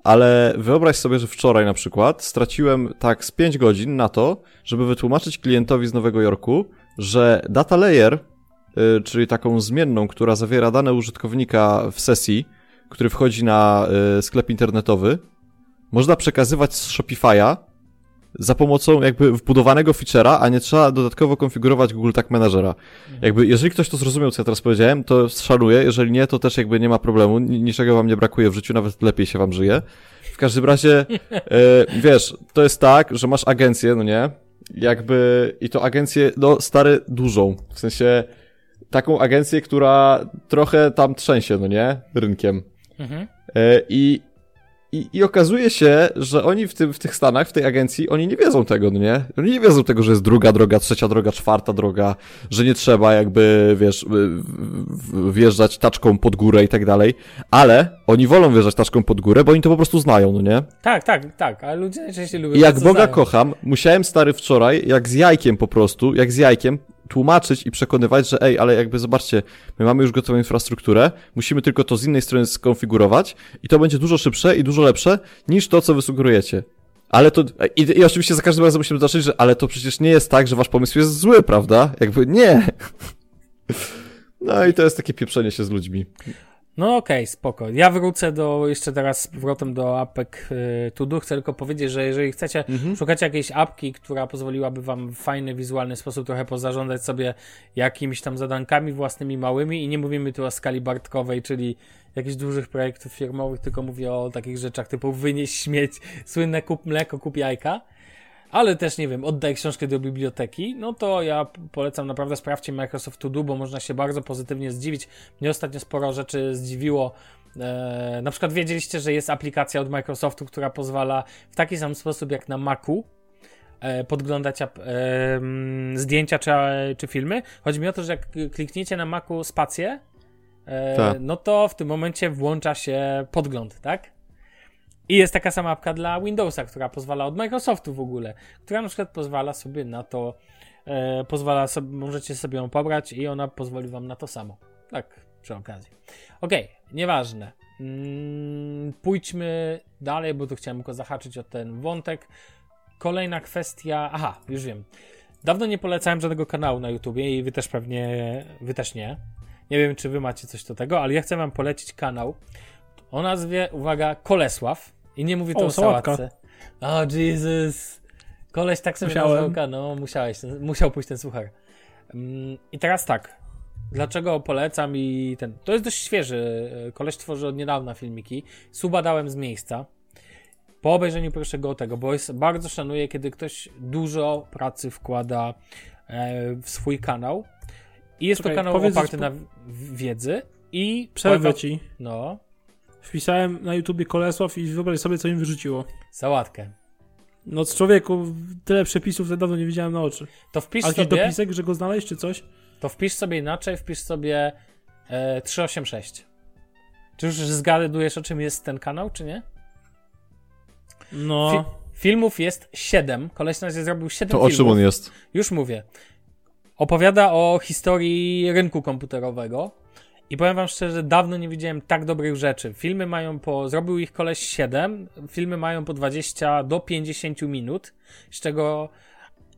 Ale wyobraź sobie, że wczoraj na przykład straciłem tak z 5 godzin na to, żeby wytłumaczyć klientowi z Nowego Jorku, że data layer, czyli taką zmienną, która zawiera dane użytkownika w sesji, który wchodzi na y, sklep internetowy, można przekazywać z Shopify'a za pomocą jakby wbudowanego feature'a, a nie trzeba dodatkowo konfigurować Google Tag Managera. Jakby, jeżeli ktoś to zrozumiał, co ja teraz powiedziałem, to szanuję, jeżeli nie, to też jakby nie ma problemu, Ni- niczego wam nie brakuje w życiu, nawet lepiej się wam żyje. W każdym razie, e, wiesz, to jest tak, że masz agencję, no nie? Jakby, i to agencję, no, stary, dużą. W sensie, taką agencję, która trochę tam trzęsie, no nie? Rynkiem. Mhm. E, I, i, I okazuje się, że oni w, tym, w tych Stanach, w tej agencji, oni nie wiedzą tego, no nie? Oni nie wiedzą tego, że jest druga droga, trzecia droga, czwarta droga, że nie trzeba jakby, wiesz, wjeżdżać taczką pod górę i tak dalej, ale oni wolą wjeżdżać taczką pod górę, bo oni to po prostu znają, no nie? Tak, tak, tak, ale ludzie najczęściej lubią I jak Boga znają. kocham, musiałem stary wczoraj, jak z jajkiem po prostu, jak z jajkiem, tłumaczyć i przekonywać, że ej, ale jakby zobaczcie, my mamy już gotową infrastrukturę, musimy tylko to z innej strony skonfigurować i to będzie dużo szybsze i dużo lepsze niż to, co wy sugerujecie. Ale to, i, i oczywiście za każdym razem musimy zacząć, że ale to przecież nie jest tak, że wasz pomysł jest zły, prawda? Jakby nie. No i to jest takie pieprzenie się z ludźmi. No okej, spoko. Ja wrócę do, jeszcze teraz z powrotem do apek y, Tudu. Chcę tylko powiedzieć, że jeżeli chcecie, szukacie jakiejś apki, która pozwoliłaby wam w fajny, wizualny sposób trochę pozarządzać sobie jakimiś tam zadankami własnymi, małymi i nie mówimy tu o skali bartkowej, czyli jakichś dużych projektów firmowych, tylko mówię o takich rzeczach typu wynieś śmieć, słynne kup mleko, kup jajka. Ale też nie wiem, oddaj książkę do biblioteki, no to ja polecam naprawdę sprawdźcie Microsoft To Do, bo można się bardzo pozytywnie zdziwić. Mnie ostatnio sporo rzeczy zdziwiło. E, na przykład wiedzieliście, że jest aplikacja od Microsoftu, która pozwala w taki sam sposób jak na Macu e, podglądać e, zdjęcia czy, czy filmy. Chodzi mi o to, że jak klikniecie na Macu spację, e, Tak. no to w tym momencie włącza się podgląd, tak? I jest taka sama apka dla Windowsa, która pozwala od Microsoftu w ogóle, która na przykład pozwala sobie na to, e, pozwala sobie, możecie sobie ją pobrać i ona pozwoli wam na to samo. Tak, przy okazji. Okej, nieważne. Mm, pójdźmy dalej, bo tu chciałem tylko zahaczyć o ten wątek. Kolejna kwestia. Aha, już wiem. Dawno nie polecałem żadnego kanału na YouTubie i wy też pewnie, wy też nie. Nie wiem, czy wy macie coś do tego, ale ja chcę wam polecić kanał o nazwie, uwaga, Kolesław. I nie mówię tu O, o, sałatka. sałatce. O, Jesus. Koleś tak sobie Musiałem. nazwał kanał. No, musiałeś, musiał pójść ten suchar. Mm, I teraz tak. Dlaczego polecam i ten. To jest dość świeży. Koleś tworzy od niedawna filmiki. Suba dałem z miejsca. Po obejrzeniu pierwszego tego, bo jest, bardzo szanuję, kiedy ktoś dużo pracy wkłada e, w swój kanał. I jest Czekaj, to kanał oparty na wiedzy. I Przerwę ci. No, Wpisałem na YouTubie Kolesław i wyobraź sobie, co im wyrzuciło. sałatkę. No z człowieku, tyle przepisów że dawno nie widziałem na oczy. To wpisz A sobie. dopisek, że go znaleźć, czy coś? To wpisz sobie inaczej, wpisz sobie e, 386. Czy już zgadujesz, o czym jest ten kanał, czy nie? No, Fi- filmów jest 7. Koleś na razie zrobił 7 To o filmów. czym on jest? Już mówię. Opowiada o historii rynku komputerowego. I powiem wam szczerze, dawno nie widziałem tak dobrych rzeczy. Filmy mają po. Zrobił ich koleś 7. Filmy mają po 20 do 50 minut. Z czego.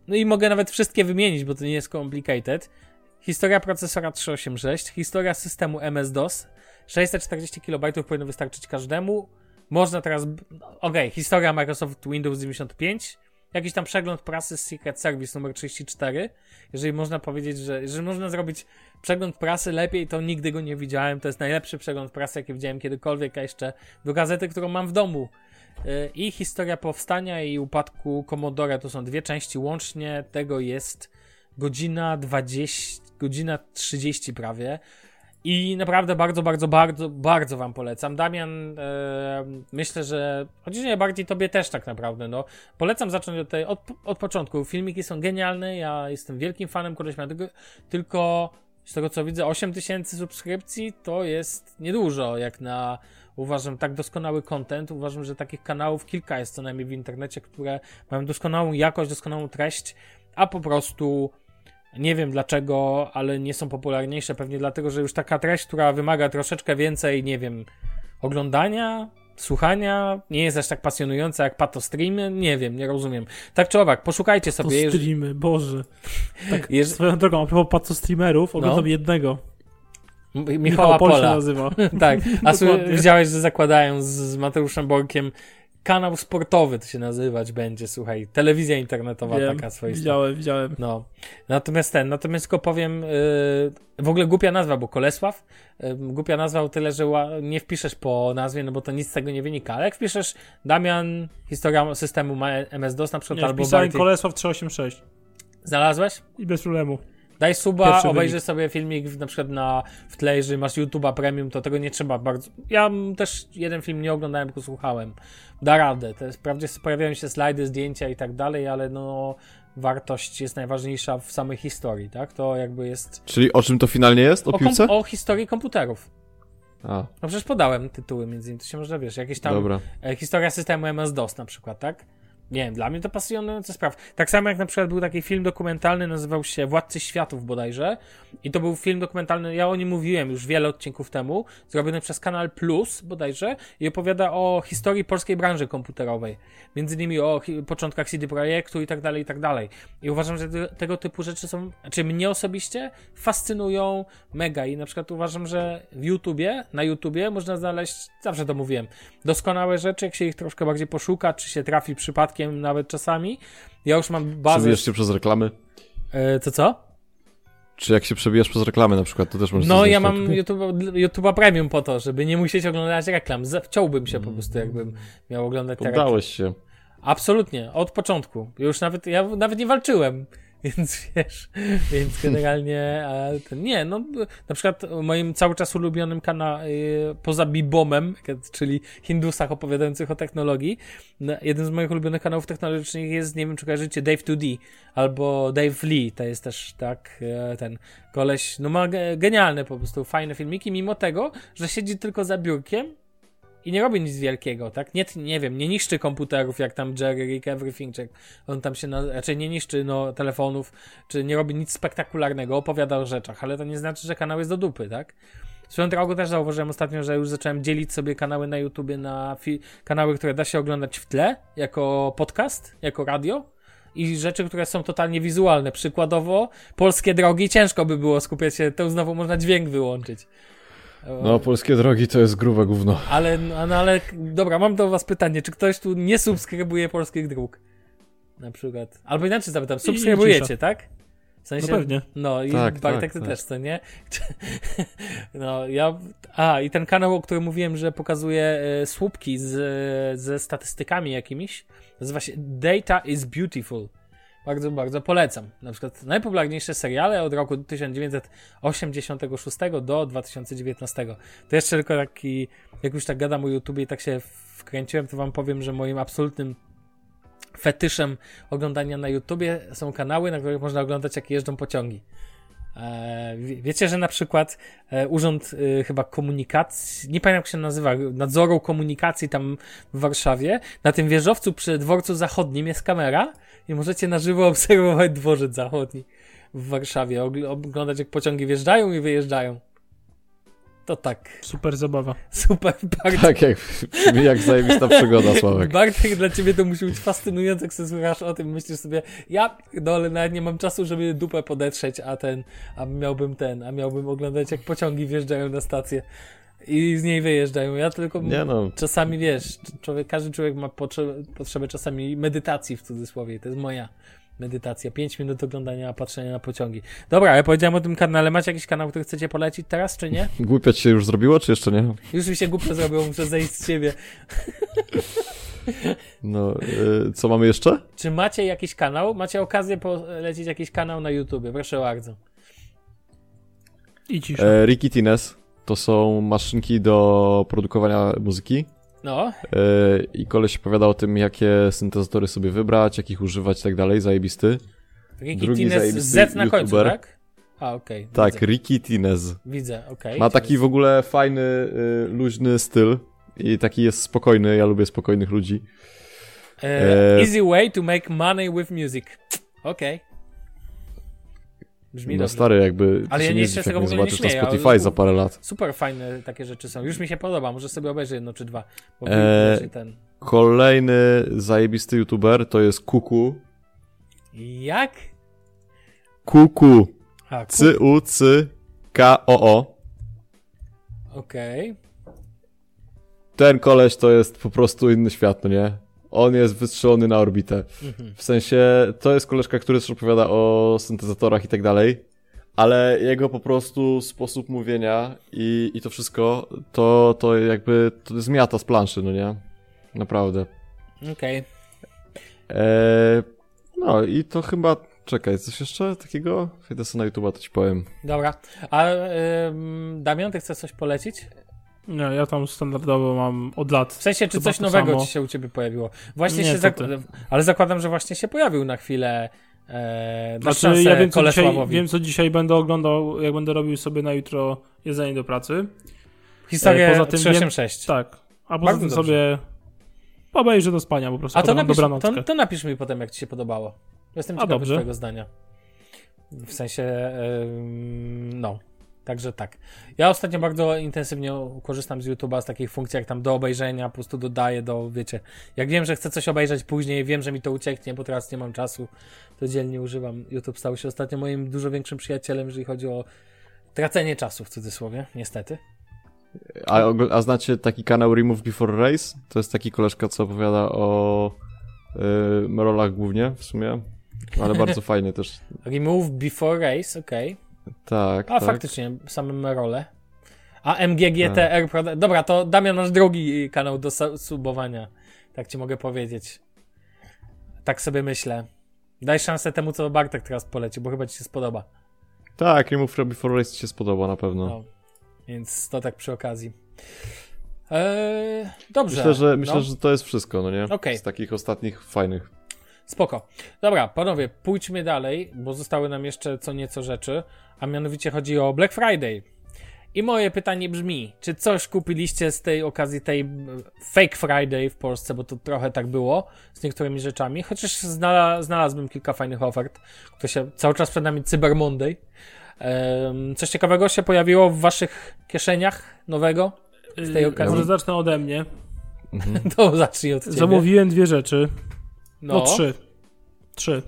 No i mogę nawet wszystkie wymienić, bo to nie jest complicated. Historia procesora 386, historia systemu MS-DOS. 640 KB powinno wystarczyć każdemu. Można teraz. Okej, historia Microsoft Windows 95. Jakiś tam przegląd prasy z Secret Service numer 34. Jeżeli można powiedzieć, że jeżeli można zrobić przegląd prasy lepiej, to nigdy go nie widziałem. To jest najlepszy przegląd prasy, jaki widziałem kiedykolwiek, a jeszcze do gazety, którą mam w domu. Yy, I historia powstania i upadku Commodore to są dwie części. Łącznie tego jest godzina 20, godzina 30 prawie. I naprawdę bardzo, bardzo, bardzo, bardzo wam polecam. Damian, e, myślę, że chociaż nie bardziej tobie też tak naprawdę, no. Polecam zacząć od, tej, od, od początku. Filmiki są genialne, ja jestem wielkim fanem koleś tego, tylko z tego co widzę 8 tysięcy subskrypcji to jest niedużo, jak na uważam tak doskonały content. Uważam, że takich kanałów kilka jest co najmniej w internecie, które mają doskonałą jakość, doskonałą treść, a po prostu nie wiem dlaczego, ale nie są popularniejsze. Pewnie dlatego, że już taka treść, która wymaga troszeczkę więcej, nie wiem, oglądania, słuchania, nie jest aż tak pasjonująca jak pato streamy. Nie wiem, nie rozumiem. Tak czy owak, poszukajcie sobie. jeżeli- streamy, Boże. Tak, swoją drogą, a propos pato streamerów, oglądam No. jednego. Michała Pol się Pola. nazywa. tak, a widziałeś, że zakładają z, z Mateuszem Borkiem kanał sportowy, to się nazywać będzie, słuchaj, telewizja internetowa Wiem, taka swoista. widziałem, widziałem. No, natomiast ten, natomiast tylko powiem, yy, w ogóle głupia nazwa, bo Kolesław, yy, głupia nazwa o tyle, że nie wpiszesz po nazwie, no bo to nic z tego nie wynika, ale jak wpiszesz Damian, historia systemu MS-DOS na przykład, Nie, albo Barty, Kolesław 386 znalazłeś? i bez problemu. Daj suba, Pierwszy obejrzyj wynik. sobie filmik na przykład na, w tle, jeżeli masz YouTube'a Premium, to tego nie trzeba bardzo. Ja też jeden film nie oglądałem, tylko słuchałem. Da radę. To jest, wprawdzie pojawiają się slajdy, zdjęcia i tak dalej, ale no wartość jest najważniejsza w samej historii, tak? To jakby jest Czyli o czym to finalnie jest? O, o, piłce? o historii komputerów. A, No przecież podałem tytuły między innymi, to się może wiesz, jakieś tam dobra. e, historia systemu MS-DOS na przykład, tak? Nie wiem, dla mnie to pasjonująca sprawa. Tak samo jak na przykład był taki film dokumentalny, nazywał się Władcy Światów bodajże. I to był film dokumentalny, ja o nim mówiłem już wiele odcinków temu, zrobiony przez Kanal Plus bodajże i opowiada o historii polskiej branży komputerowej. Między innymi o początkach CD Projektu i tak dalej, i tak dalej. I uważam, że te, tego typu rzeczy są, znaczy mnie osobiście fascynują mega i na przykład uważam, że w YouTubie, na YouTubie można znaleźć, zawsze to mówiłem, doskonałe rzeczy, jak się ich troszkę bardziej poszuka, czy się trafi przypadkiem nawet czasami. Ja już mam bazę... Przebijasz się przez reklamy? E, co, co? Czy jak się przebijasz przez reklamy na przykład, to też możesz No, ja mam? YouTube, YouTube'a Premium po to, żeby nie musieć oglądać reklam. Chciałbym się po prostu, jakbym miał oglądać te. Poddałeś się. Absolutnie, od początku. Już nawet, ja nawet nie walczyłem, więc wiesz, więc generalnie nie, no na przykład moim cały czas ulubionym kanałem, poza Bibomem, czyli Hindusach opowiadających o technologii, no, jeden z moich ulubionych kanałów technologicznych jest, nie wiem czy kojarzycie, Dave2D albo Dave Lee, to jest też tak e, ten koleś, no ma ge- genialne po prostu, fajne filmiki, mimo tego, że siedzi tylko za biurkiem i nie robi nic wielkiego, tak? Nie, nie wiem, nie niszczy komputerów jak tam Jerry Rick Everything, czy on tam się, na, raczej nie niszczy no, telefonów, czy nie robi nic spektakularnego, opowiada o rzeczach, ale to nie znaczy, że kanał jest do dupy, tak? Swoją drogą też zauważyłem ostatnio, że już zacząłem dzielić sobie kanały na YouTubie na kanały, które da się oglądać w tle, jako podcast, jako radio i rzeczy, które są totalnie wizualne. Przykładowo, polskie drogi, ciężko by było skupiać się, to znowu można dźwięk wyłączyć. No, polskie drogi to jest grube gówno. Ale, no, ale, dobra, mam do was pytanie, czy ktoś tu nie subskrybuje polskich dróg? Na przykład. Albo inaczej zapytam, subskrybujecie, tak? W sensie, No pewnie. No i Tak, Bartek tak, ty tak. też, co nie? No ja... A, i ten kanał, o którym mówiłem, że pokazuje e, słupki z, ze statystykami jakimiś, nazywa się Data is Beautiful. Bardzo, bardzo polecam. Na przykład najpopularniejsze seriale od roku 1986 do 2019. To jeszcze tylko taki, jak już tak gadam o YouTubie i tak się wkręciłem, to wam powiem, że moim absolutnym fetyszem oglądania na YouTubie są kanały, na których można oglądać, jak jeżdżą pociągi. E, wie- wiecie, że na przykład e, Urząd e, chyba Komunikacji, nie pamiętam jak się nazywa, nadzoru komunikacji tam w Warszawie, na tym wieżowcu przy dworcu zachodnim jest kamera i możecie na żywo obserwować dworzec zachodni w Warszawie, ogl- oglądać jak pociągi wjeżdżają i wyjeżdżają. To tak, Super zabawa. super, bardzo Tak jak, jak zajebista przygoda, Sławek. Bartek, dla ciebie to musi być fascynujące, jak sobie słuchasz o tym, myślisz sobie, ja, no ale nawet nie mam czasu, żeby dupę podetrzeć, a ten, a miałbym ten, a miałbym oglądać, jak pociągi wjeżdżają na stację i z niej wyjeżdżają. Ja tylko Nie no, czasami, wiesz, człowiek, każdy człowiek ma potrzebę, potrzebę czasami medytacji w cudzysłowie, to jest moja medytacja. 5 minut oglądania, patrzenia na pociągi. Dobra, ja powiedziałem o tym kanale. Macie jakiś kanał, który chcecie polecić teraz, czy nie? głupio ci się już zrobiło, czy jeszcze nie? Już mi się głupio zrobiło, muszę zejść z ciebie. No, y, co mamy jeszcze? Czy macie jakiś kanał? Macie okazję polecić jakiś kanał na YouTube? Proszę bardzo. I cisza. E, Ricky Tines to są maszynki do produkowania muzyki. No, E, I koleś opowiada o tym, jakie syntezatory sobie wybrać, jakich używać i tak dalej, zajebisty. Ricky Drugi Tines zajebisty Z na końcu, YouTuber. tak? A, okej. Tak, Widzę, Ricky Tines. widzę okej. Ma taki w ogóle fajny, y, luźny styl i taki jest spokojny, ja lubię spokojnych ludzi. E, easy way to make money with music. Okej. Brzmi No dobrze. stary, jakby Ale ja nie się tego w ogóle nie zobaczysz na śmieję, ale Spotify za parę lat. Super fajne takie rzeczy są. Już mi się podoba, może sobie obejrzę jedno czy dwa. Eee... ten. Kolejny zajebisty youtuber to jest Kuku. Jak? Kuku. A, ku... C-U-C-K-O-O. Okej. Ten koleś to jest po prostu inny świat, no nie? On jest wystrzelony na orbitę. Mhm. W sensie, to jest koleżka, który też opowiada o syntezatorach i tak dalej, ale jego po prostu sposób mówienia i, i to wszystko, to, to jakby, to zmiata z planszy, no nie? Naprawdę. Okej. Eee, no i to chyba, czekaj, coś jeszcze takiego? Wejdę sobie na YouTube'a, to ci powiem. Dobra. A ym, Damian, ty chcesz coś polecić? Nie, ja tam standardowo mam od lat. W sensie, czy coś nowego samo. ci się u ciebie pojawiło? Właśnie Nie, się zak... Ale zakładam, że właśnie się pojawił na chwilę. E, Znaczy, ja wiem co, dzisiaj, wiem, co dzisiaj będę oglądał, jak będę robił sobie na jutro jedzenie do pracy. Historię e, poza tym 386. Tak. A poza Bardzo tym dobrze. sobie obejrzę do spania po prostu. A to napisz, to, to napisz mi potem, jak ci się podobało. Jestem ciekawy twojego zdania. W sensie, no. Także tak. Ja ostatnio bardzo intensywnie korzystam z YouTube'a, z takich funkcji jak tam do obejrzenia, po prostu dodaję do, wiecie, jak wiem, że chcę coś obejrzeć później, wiem, że mi to ucieknie, bo teraz nie mam czasu, to dzielnie używam. YouTube stał się ostatnio moim dużo większym przyjacielem, jeżeli chodzi o tracenie czasu, w cudzysłowie, niestety. A, a znacie taki kanał Remove Before Race? To jest taki koleżka, co opowiada o yy, merolach głównie, w sumie, ale bardzo fajnie też. Remove before race, okej. Tak, A tak. faktycznie, same role. A MGGTR, prawda? Dobra, to Damian nasz drugi kanał do su- subowania. Tak ci mogę powiedzieć. Tak sobie myślę. Daj szansę temu, co Bartek teraz poleci, bo chyba ci się spodoba. Tak, Remove Before Race ci się spodoba na pewno. No. Więc to tak przy okazji. Eee, dobrze. Myślę, że, myślę, no. że to jest wszystko, no nie? Okej. Z takich ostatnich fajnych. Spoko. Dobra, panowie, pójdźmy dalej, bo zostały nam jeszcze co nieco rzeczy, a mianowicie chodzi o Black Friday. I moje pytanie brzmi, czy coś kupiliście z tej okazji tej Fake Friday w Polsce, bo to trochę tak było z niektórymi rzeczami, chociaż znala- znalazłbym kilka fajnych ofert, które się cały czas przed nami Cyber Monday. Em, coś ciekawego się pojawiło w waszych kieszeniach nowego z tej Yy, okazji? Może zacznę ode mnie. To zacznij od ciebie. Zamówiłem dwie rzeczy. No, No, trzy. Trzy.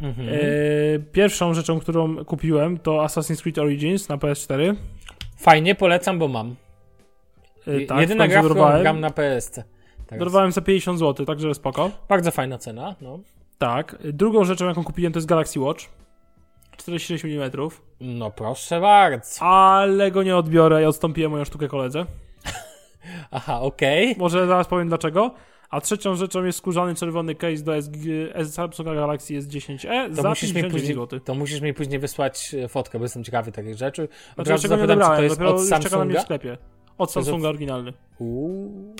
Mhm. E, pierwszą rzeczą, którą kupiłem, to Assassin's Creed Origins na PS4. Fajnie, polecam, bo mam. E, tak, Jedyna gra, dorwałem. gram na PSC. Teraz. Dorwałem za 50 zł, także spoko. Bardzo fajna cena, no. Tak. Drugą rzeczą, jaką kupiłem, to jest Galaxy Watch. 46 mm, No proszę bardzo. ale go nie odbiorę i odstąpiłem moją sztukę koledze. Aha, okej. Może zaraz powiem dlaczego. A trzecią rzeczą jest skórzany czerwony case do SG, Samsunga Galaxy S10e To za musisz, mi 59 później, zł. to musisz mi później wysłać e, fotkę, bo jestem ciekawy takich rzeczy. Od Znaczy, razu czego nie zapytam, czy to jest od już czeka na mnie w Samsunga? sklepie. Od Samsunga oryginalny. Uuu.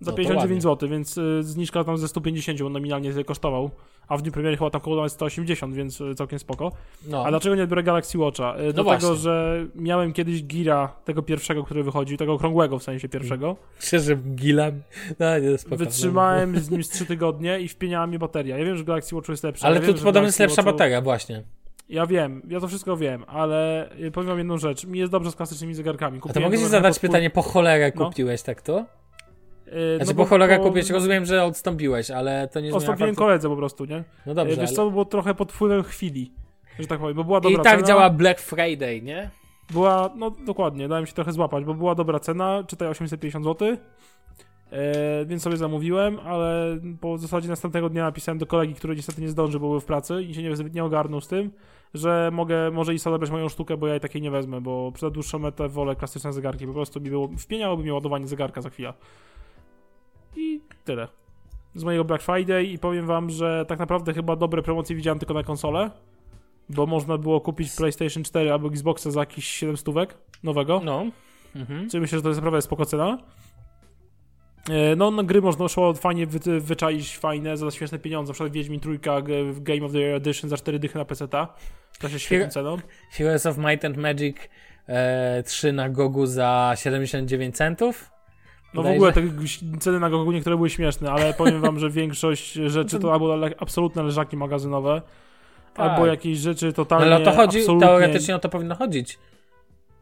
Za No to 59 zł, więc y, zniżka tam ze 150 on nominalnie kosztował. A w dniu premiery chyba tam kosztował 180, więc y, całkiem spoko. No. A dlaczego nie biorę Galaxy Watcha? Y, Dlatego, właśnie. że miałem kiedyś Gira, tego pierwszego, który wychodził, tego okrągłego w sensie pierwszego. Szczerze, gilem. No, nie, spoko. Wytrzymałem z nim z 3 tygodnie i wpieniała mi bateria. Ja wiem, że Galaxy Watchu jest lepsza. Ale ja tu wiem, podobno jest lepsza Watchu- bateria, właśnie. Ja wiem, ja to wszystko wiem, ale powiem wam jedną rzecz. Mi jest dobrze z klasycznymi zegarkami. A to Kupiłem mogę ci zadać pytanie, po cholerę No. kupiłeś tak to? Y, Znaczy, bo po cholerę to- kupiłeś, rozumiem, że odstąpiłeś, ale to nie Odstąpiłem faktu. koledze po prostu, nie? No dobrze, Y, Wiesz ale... co, było trochę pod wpływem chwili, że tak powiem, bo była I dobra tak cena. działa Black Friday, nie? Była, no dokładnie, dałem się trochę złapać, bo była dobra cena, czytaj 850 zł, e, więc sobie zamówiłem, ale po zasadzie następnego dnia napisałem do kolegi, który niestety nie zdążył, bo był w pracy i się nie, nie ogarnął z tym, że mogę, może i odebrać moją sztukę, bo ja jej takiej nie wezmę, bo przed dłuższą metę wolę klasyczne zegarki, po prostu mi było, wpieniałoby mi ładowanie zegarka za chwilę. I tyle. Z mojego Black Friday i powiem wam, że tak naprawdę chyba dobre promocje widziałem tylko na konsolę, bo można było kupić PlayStation 4 albo Xboxa za jakieś 7 stówek nowego. No. Mhm. Czyli myślę, że to jest naprawdę spoko cena. E, No, na gry można szło fajnie wy, wyczaić, fajne, za śmieszne pieniądze. Na przykład Wiedźmin Trójka Game of the Year Edition za 4 dychy na PC-ta. To się świetną Chwilę- ceną. Heroes of Might and Magic e, 3 na Gogu za 79 centów. No w ogóle te ceny na Gogu niektóre były śmieszne, ale powiem wam, że większość rzeczy to albo absolutne leżaki magazynowe, Tak. albo jakieś rzeczy No, totalnie ale o to chodzi, absolutnie... teoretycznie o to powinno chodzić.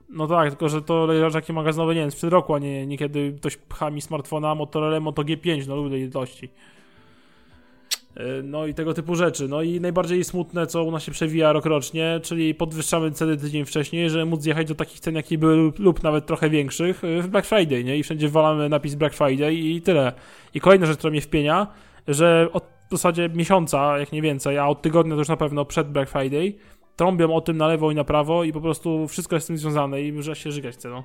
No tak, tylko że to leżaki magazynowe, nie wiem, sprzed roku, a nie niekiedy ktoś pcha mi smartfona Motorola Moto G5, no lubię ilości. Yy, No i tego typu rzeczy. No i najbardziej smutne, co u nas się przewija rokrocznie, czyli podwyższamy ceny tydzień wcześniej, żeby móc zjechać do takich cen, jakie były lub, nawet trochę większych yy, w Black Friday, nie? I wszędzie walamy napis Black Friday i tyle. I kolejna rzecz, która mnie wpienia, że od w zasadzie miesiąca, jak nie więcej, a od tygodnia to już na pewno przed Black Friday, trąbią o tym na lewo i na prawo i po prostu wszystko jest z tym związane i może się żygać ceną.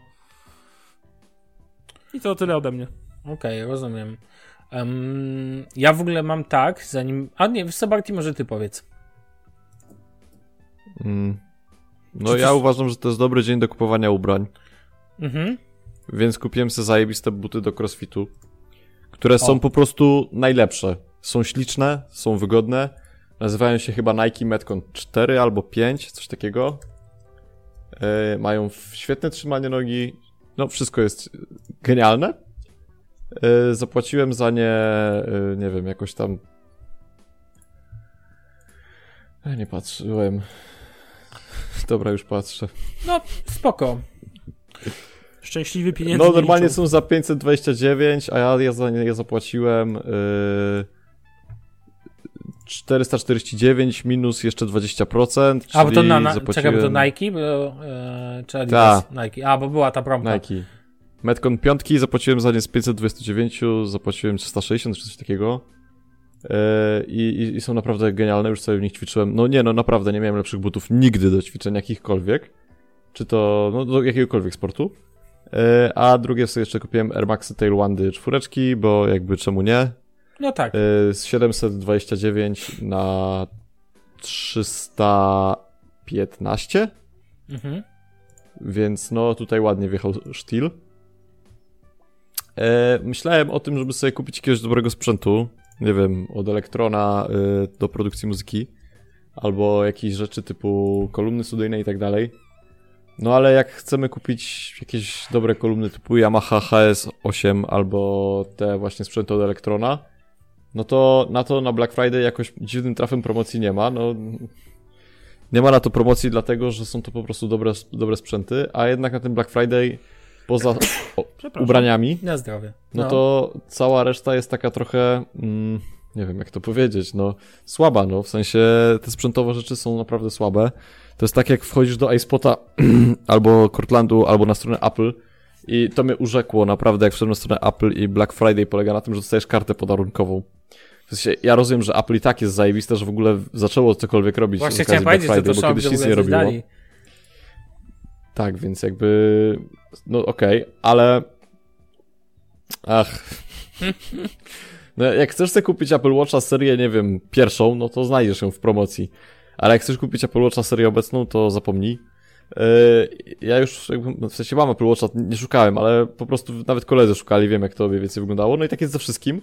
I to tyle ode mnie. Okej, rozumiem. Em, ja w ogóle mam tak, zanim... A nie, Barty, może ty powiedz. Mm. No Czy ja coś- uważam, że to jest dobry dzień do kupowania ubrań, Mhm. więc kupiłem sobie zajebiste buty do crossfitu, które są O. po prostu najlepsze. Są śliczne, są wygodne, nazywają się chyba Nike Metcon 4 albo 5, coś takiego. E, mają świetne trzymanie nogi, no wszystko jest genialne. E, zapłaciłem za nie, e, nie wiem, jakoś tam... Ja nie patrzyłem. Dobra, już patrzę. No, spoko. Szczęśliwy pieniędzy. No nie normalnie są za 529, a ja, ja za nie ja zapłaciłem yy, 449 minus jeszcze 20%, A, bo to czyli na, na zapłaciłem czekaj, to Nike, bo, e, czy Adidas? Nike. A, bo była ta promka. Nike. Metcon piątki zapłaciłem za nie z 529, zapłaciłem 360 czy coś takiego. Yy, i, i, I są naprawdę genialne, już sobie w nich ćwiczyłem. No nie, no naprawdę, nie miałem lepszych butów nigdy do ćwiczenia jakichkolwiek. Czy to, no do jakiegokolwiek sportu. Yy, a drugie sobie jeszcze kupiłem Air Maxy Tailwandy czwóreczki, bo jakby czemu nie. No tak. Yy, z 729 na 315, Mhm. więc no tutaj ładnie wjechał sztil. E, myślałem o tym, żeby sobie kupić jakiegoś dobrego sprzętu, nie wiem, od Elektrona y, do produkcji muzyki, albo jakieś rzeczy typu kolumny studyjne i tak dalej. No ale jak chcemy kupić jakieś dobre kolumny typu Yamaha HS8 albo te właśnie sprzęty od Elektrona, no to na to na Black Friday jakoś dziwnym trafem promocji nie ma. No, nie ma na to promocji dlatego, że są to po prostu dobre, dobre sprzęty, a jednak na tym Black Friday poza ubraniami, Na zdrowie. no, to cała reszta jest taka trochę, mm, nie wiem jak to powiedzieć, no słaba, no w sensie te sprzętowe rzeczy są naprawdę słabe. To jest tak jak wchodzisz do iSpota albo Cortlandu, albo na stronę Apple i to mnie urzekło naprawdę jak wszedłem na stronę Apple i Black Friday polega na tym, że dostajesz kartę podarunkową. W sensie, ja rozumiem, że Apple i tak jest zajebiste, że w ogóle zaczęło cokolwiek robić Właśnie chciałem Black powiedzieć, że Friday, to bo kiedyś nic nie robiło. wydali. Tak, więc jakby. No okej, ale. Ach. No, jak chcesz sobie kupić Apple Watcha serię, nie wiem, pierwszą, no to znajdziesz ją w promocji. Ale jak chcesz kupić Apple Watcha serię obecną, to zapomnij. Yy, Ja już, no w sensie mam Apple Watcha, nie szukałem, ale po prostu nawet koledzy szukali, wiem jak to mniej więcej wyglądało. No i tak jest ze wszystkim.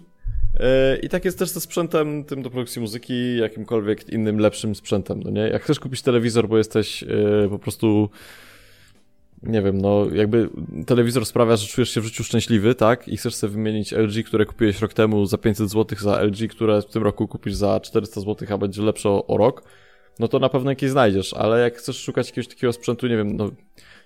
Yy, I tak jest też ze sprzętem tym do produkcji muzyki, jakimkolwiek innym lepszym sprzętem, no nie? Jak chcesz kupić telewizor, bo jesteś yy, po prostu nie wiem, no jakby telewizor sprawia, że czujesz się w życiu szczęśliwy, tak? I chcesz sobie wymienić LG, które kupiłeś rok temu za 500 zł za LG, które w tym roku kupisz za 400 zł, a będzie lepsze o, o rok, no to na pewno jakieś znajdziesz, ale jak chcesz szukać jakiegoś takiego sprzętu, nie wiem, no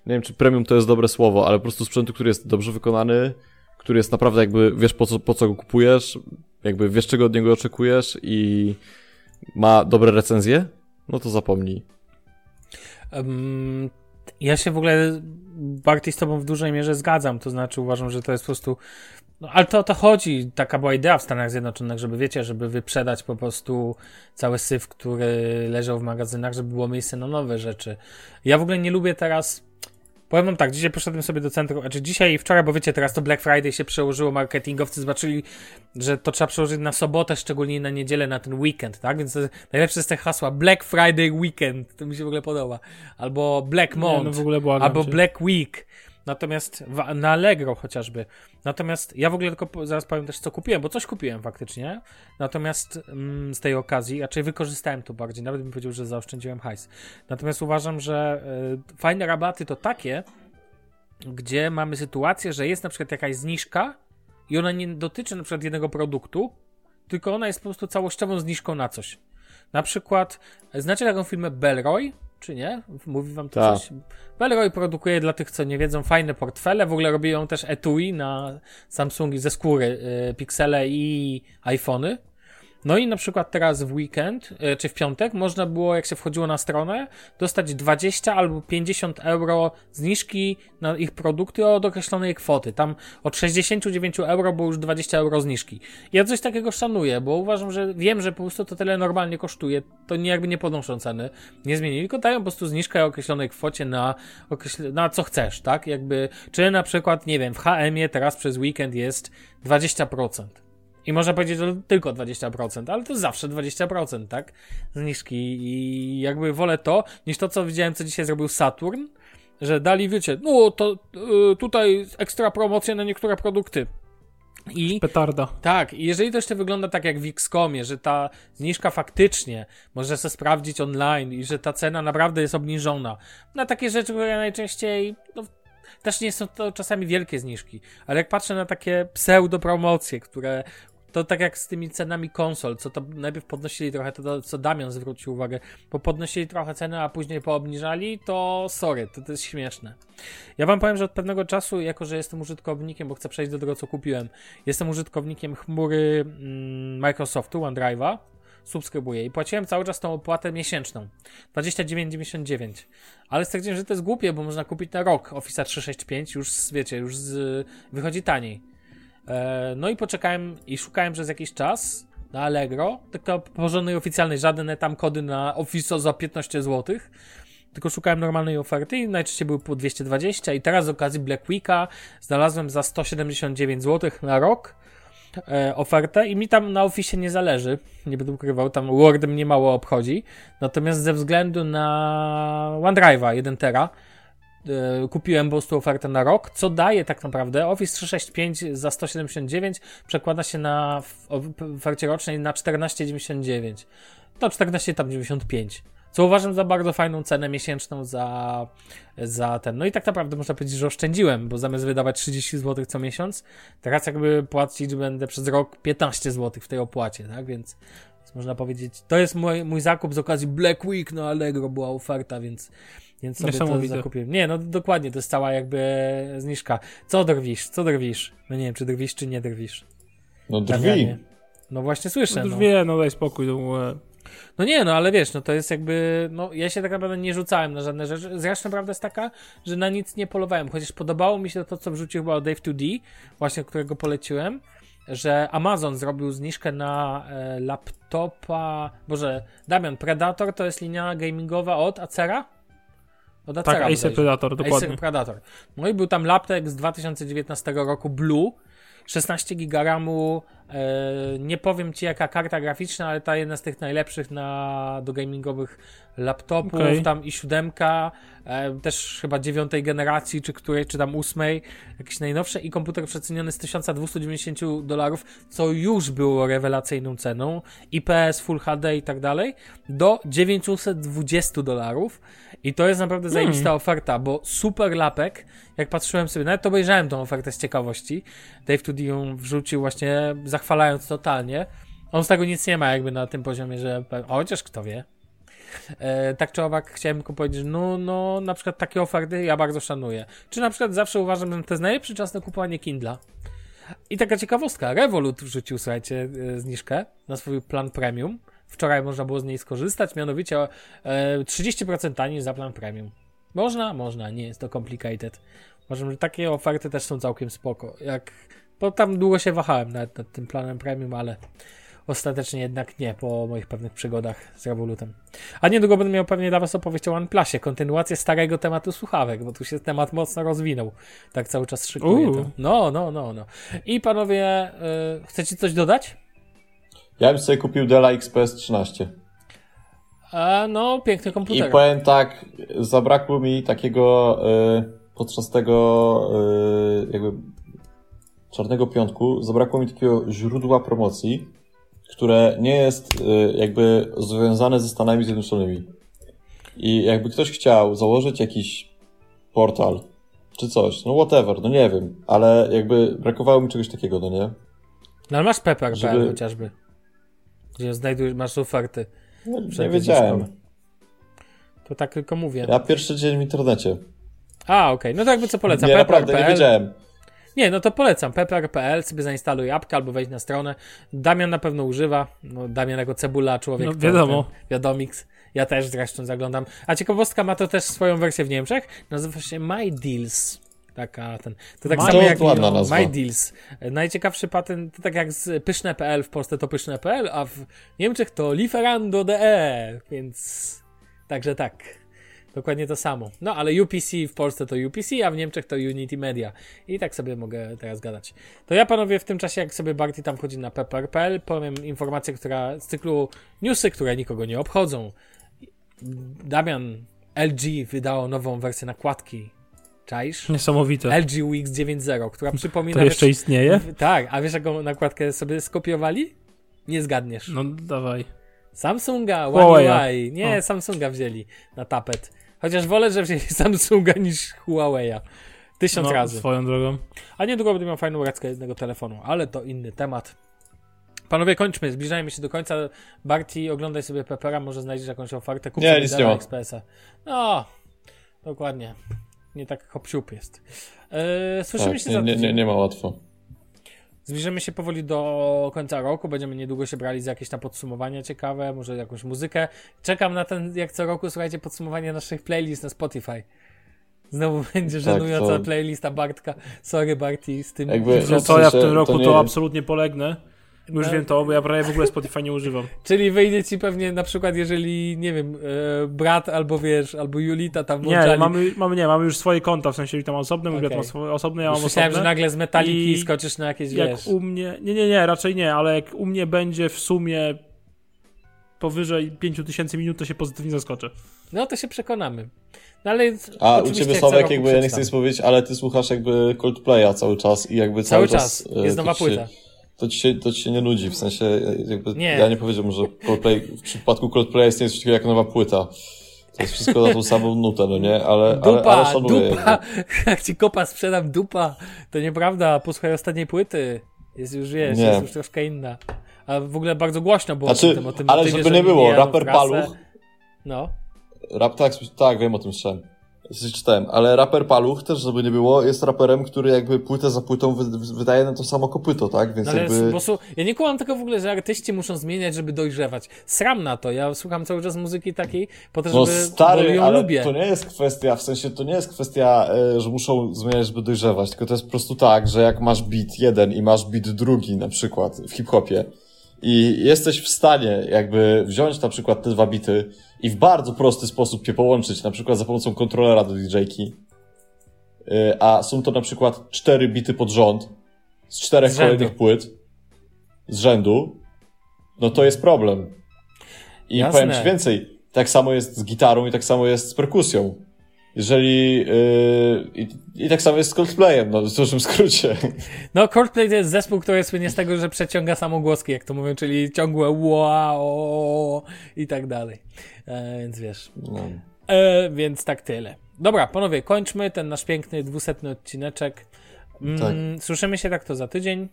nie wiem, czy premium to jest dobre słowo, ale po prostu sprzętu, który jest dobrze wykonany, który jest naprawdę jakby, wiesz po co, po co go kupujesz, jakby wiesz czego od niego oczekujesz i ma dobre recenzje, no to zapomnij. Um, ja się w ogóle bardziej z tobą w dużej mierze zgadzam, to znaczy uważam, że to jest po prostu no, ale to o to chodzi, taka była idea w Stanach Zjednoczonych, żeby wiecie, żeby wyprzedać po prostu cały syf, który leżał w magazynach, żeby było miejsce na nowe rzeczy. Ja w ogóle nie lubię teraz Powiem wam tak, dzisiaj poszedłem sobie do centrum, znaczy dzisiaj i wczoraj, bo wiecie, teraz to Black Friday się przełożyło, marketingowcy zobaczyli, że to trzeba przełożyć na sobotę, szczególnie na niedzielę, na ten weekend, tak? Więc najlepsze jest te hasła Black Friday Weekend, to mi się w ogóle podoba. Albo Black Nie, Month, no ogóle błagam albo cię. Black Week. Natomiast w, na Allegro chociażby. Natomiast ja w ogóle tylko zaraz powiem też, co kupiłem, bo coś kupiłem faktycznie. Natomiast mm, z tej okazji, raczej wykorzystałem to bardziej. Nawet bym powiedział, że zaoszczędziłem hajs. Natomiast uważam, że y, fajne rabaty to takie, gdzie mamy sytuację, że jest na przykład jakaś zniżka i ona nie dotyczy na przykład jednego produktu, tylko ona jest po prostu całościową zniżką na coś. Na przykład, znacie taką firmę Bellroy, czy nie? Mówi wam to Tak. coś? Bellroy produkuje dla tych, co nie wiedzą, fajne portfele. W ogóle robią też etui na Samsungi ze skóry, y, Pixele i iPhony. No i na przykład teraz w weekend, y, czy w piątek, można było, jak się wchodziło na stronę, dostać 20 albo 50 euro zniżki na ich produkty od określonej kwoty. Tam od 69 euro było już 20 euro zniżki. Ja coś takiego szanuję, bo uważam, że wiem, że po prostu to tyle normalnie kosztuje. To nie jakby nie podnoszą ceny, nie zmienili, tylko dają po prostu zniżkę o określonej kwocie na, określ- na co chcesz, tak? Jakby, czy na przykład, nie wiem, w HM-ie teraz przez weekend jest 20%. I można powiedzieć, że tylko 20%, ale to zawsze 20%, tak? Zniżki i jakby wolę to, niż to, co widziałem, co dzisiaj zrobił Saturn, że dali, wiecie, no to y, tutaj ekstra promocje na niektóre produkty. I Petarda. tak, i jeżeli to jeszcze wygląda tak jak w XCOMie, że ta zniżka faktycznie może sobie sprawdzić online i że ta cena naprawdę jest obniżona na takie rzeczy, które najczęściej no, też nie są to czasami wielkie zniżki, ale jak patrzę na takie pseudo-promocje, które to tak jak z tymi cenami konsol, co to najpierw podnosili trochę, to, co Damian zwrócił uwagę, bo podnosili trochę cenę, a później poobniżali, to sorry, to, to jest śmieszne. Ja wam powiem, że od pewnego czasu, jako że jestem użytkownikiem, bo chcę przejść do tego, co kupiłem, jestem użytkownikiem chmury mm, Microsoftu, OneDrive'a, subskrybuję i płaciłem cały czas tą opłatę miesięczną, 29,99. Ale stwierdziłem, że to jest głupie, bo można kupić na rok Office 365, już wiecie, już z, wychodzi taniej. E, no i poczekałem i szukałem przez jakiś czas na Allegro, tylko porządnej oficjalnej, żadne tam kody na Office za 15 zł. Tylko szukałem normalnej oferty i najczęściej były po 220 i teraz z okazji Black Weeka znalazłem za 179 zł na rok e, ofertę. I mi tam na Office nie zależy, nie będę ukrywał, tam Word mnie mało obchodzi, natomiast ze względu na OneDrive'a 1 tera kupiłem po prostu ofertę na rok, co daje tak naprawdę Office 365 za 179 przekłada się na ofercie rocznej na 14,99 to 14 tam 95 co uważam za bardzo fajną cenę miesięczną za, za ten. No i tak naprawdę można powiedzieć, że oszczędziłem, bo zamiast wydawać 30 zł co miesiąc, teraz jakby płacić będę przez rok 15 zł w tej opłacie, tak? Więc, więc można powiedzieć, to jest mój, mój zakup z okazji Black Week, no Allegro była oferta, więc, więc sobie to zakupiłem. Nie, no dokładnie, to jest cała jakby zniżka. Co drwisz? Co drwisz? No nie wiem, czy drwisz, czy nie drwisz. No Damianie. No właśnie słyszę. No, No, już wie, no daj spokój. No, no nie, no ale wiesz, no to jest jakby, no ja się tak naprawdę nie rzucałem na żadne rzeczy. Zresztą prawda jest taka, że na nic nie polowałem, chociaż podobało mi się to, co wrzucił chyba Dave 2D, właśnie którego poleciłem. że Amazon zrobił zniżkę na e, laptopa. Boże, Damian, Predator to jest linia gamingowa od Acera? Od Tak, Acera Acer bodajże. Predator, dokładnie. Acer Predator. No i był tam laptop z 2019 roku Blue, 16 giga RAMu, e, nie powiem ci jaka karta graficzna, ale ta jedna z tych najlepszych na, do gamingowych laptopów, Okej. tam i siódemka, e, też chyba dziewiątej generacji, czy której, czy tam ósmej, jakieś najnowsze i komputer przeceniony z 1290 dolarów, co już było rewelacyjną ceną, IPS, Full HD i tak dalej, do 920 dolarów. I to jest naprawdę zajebista oferta, bo super lapek, jak patrzyłem sobie, nawet obejrzałem tą ofertę z ciekawości, Dave Tudi ją wrzucił właśnie zachwalając totalnie, on z tego nic nie ma jakby na tym poziomie, że chociaż kto wie. E, tak czy owak chciałem tylko powiedzieć, no, no na przykład takie oferty ja bardzo szanuję. Czy na przykład zawsze uważam, że to jest najlepszy czas na kupowanie Kindla. I taka ciekawostka, Revolut wrzucił, słuchajcie, e, zniżkę na swój plan premium. Wczoraj można było z niej skorzystać, mianowicie e, 30% taniej za plan premium. Można? Można, nie jest to complicated. Uważam, że takie oferty też są całkiem spoko. Jak, bo tam długo się wahałem nawet nad tym planem premium, ale ostatecznie jednak nie, po moich pewnych przygodach z Revolutem. A niedługo będę miał pewnie dla was opowieść o OnePlusie, kontynuację starego tematu słuchawek, bo tu się temat mocno rozwinął. Tak cały czas szykuję. No, no, no, no. I panowie, y, chcecie coś dodać? Ja bym sobie kupił Della XPS 13. A, no, piękny I komputer. powiem tak, zabrakło mi takiego y, podczas tego y, jakby czarnego piątku, zabrakło mi takiego źródła promocji, które nie jest y, jakby związane ze Stanami Zjednoczonymi. I jakby ktoś chciał założyć jakiś portal, czy coś, no whatever, no nie wiem, ale jakby brakowało mi czegoś takiego, no nie? No ale masz Pepper.pl Żeby- chociażby. Gdzie znajdujesz, masz oferty. No, nie wiedziałem. To tak tylko mówię. Ja pierwszy dzień w internecie. A, okej. No to jakby co polecam. Nie, naprawdę, nie wiedziałem. Nie, no to polecam. Pepper.pl, sobie zainstaluj apkę albo wejdź na stronę. Damian na pewno używa. No, Damian jako cebula, człowiek. No, wiadomo. Ten, wiadomix. Ja też zresztą zaglądam. A ciekawostka ma to też swoją wersję w Niemczech. Nazywa się My Deals. Taka ten. To tak My- samo To jak ładna nazwa. My Deals. Najciekawszy patent, to tak jak z pyszne.pl, w Polsce to pyszne.pl, a w Niemczech to lieferando.de, więc także tak. Dokładnie to samo. No ale UPC w Polsce to UPC, a w Niemczech to Unity Media. I tak sobie mogę teraz gadać. To ja panowie w tym czasie, jak sobie Barty tam chodzi na pepper.pl, powiem informację, która z cyklu newsy, które nikogo nie obchodzą. Damian LG wydało nową wersję nakładki. Czaisz? Niesamowite. LG UX 9.0, która przypomina... To jeszcze wiesz- istnieje? Tak, a wiesz jaką nakładkę sobie skopiowali? Nie zgadniesz. No dawaj. Samsunga, One. UI. Nie, O. Samsunga wzięli na tapet. Chociaż wolę, że wzięli Samsunga niż Huawei'a. Tysiąc No, razy. swoją drogą. A niedługo będę miał fajną rackę jednego telefonu, ale to inny temat. Panowie, kończmy, zbliżajmy się do końca. Barty, oglądaj sobie Pepera, może znajdziesz jakąś ofertę. Kup Nie, sobie nic Della nie ma. Expressa. No, dokładnie. Nie tak hop jest. Yy, słyszymy Tak, się nie, za nie, tydzień. nie, nie ma łatwo. Zbliżamy się powoli do końca roku. Będziemy niedługo się brali za jakieś tam podsumowania ciekawe, może jakąś muzykę. Czekam na ten, jak co roku, słuchajcie, podsumowanie naszych playlist na Spotify. Znowu będzie Tak, żenująca to- playlista Bartka. Sorry Barty, z tym. Jakby- No to ja w tym roku to to, nie- absolutnie polegnę. Już No. wiem to, bo ja prawie w ogóle Spotify nie używam. Czyli wyjdzie ci pewnie na przykład, jeżeli, nie wiem, e, brat albo wiesz, albo Julita tam Nie, włączali. mamy, mamy, nie, mamy już swoje konta, w sensie tam osobne, mój brat ma swoje osobne, ja Już mam Myślałem, że osobne. nagle z Metaliki I skoczysz na jakieś, Jak wiesz... u mnie, nie, nie, nie, raczej nie, ale jak u mnie będzie w sumie powyżej 5000 minut, to się pozytywnie zaskoczę. No to się przekonamy. No ale A u oczywiście ciebie Sławek, jakby ja nie chcę nic powiedzieć, ale ty słuchasz jakby Coldplaya cały czas i jakby cały, Cały czas. e, Jest to nowa ci się- płyta. To ci, się, to ci się nie nudzi, w sensie jakby Nie. ja nie powiedziałbym, że Coldplay, w przypadku Coldplaya istnieje coś takiego jak nowa płyta. To jest wszystko na tą samą nutę, no nie? Ale, Dupa, ale, ale szanuję. dupa, jak ci kopa sprzedam dupa, to nieprawda, posłuchaj ostatniej płyty, jest już, wiesz, Nie. jest już troszkę inna. A w ogóle bardzo głośno było Znaczy, o tym, o tym ale żeby że nie było, raper. Paluch, No, rap tak, tak, wiem o tym słyszałem. Czytałem, ale raper Paluch też, żeby nie było, jest raperem, który jakby płytę za płytą wy, wy- wydaje na to samo kopyto, tak? Więc No ale jakby... po prostu, ja nie kłamam tego w ogóle, że artyści muszą zmieniać, żeby dojrzewać. Sram na to, ja słucham cały czas muzyki takiej, po to, żeby No stary, ją ale lubię. to nie jest kwestia, w sensie to nie jest kwestia, e, że muszą zmieniać, żeby dojrzewać, tylko to jest po prostu tak, że jak masz beat jeden i masz beat drugi na przykład w hip-hopie i jesteś w stanie jakby wziąć na przykład te dwa bity i w bardzo prosty sposób je połączyć, na przykład za pomocą kontrolera do DJ-ki, e, a są to na przykład cztery bity pod rząd z czterech Z kolejnych płyt z rzędu, no to jest problem. I Jasne. powiem ci więcej, tak samo jest z gitarą i tak samo jest z perkusją. Jeżeli. Yy, i, I tak samo jest z Coldplayem, no w dużym skrócie. No, Coldplay to jest zespół, który słynie z tego, że przeciąga samogłoski, jak to mówią, czyli ciągłe wow i tak dalej. E, więc wiesz. No. E, więc tak tyle. Dobra, panowie, kończmy ten nasz piękny dwusetny odcineczek. Mm, Tak. Słyszymy się tak to za tydzień.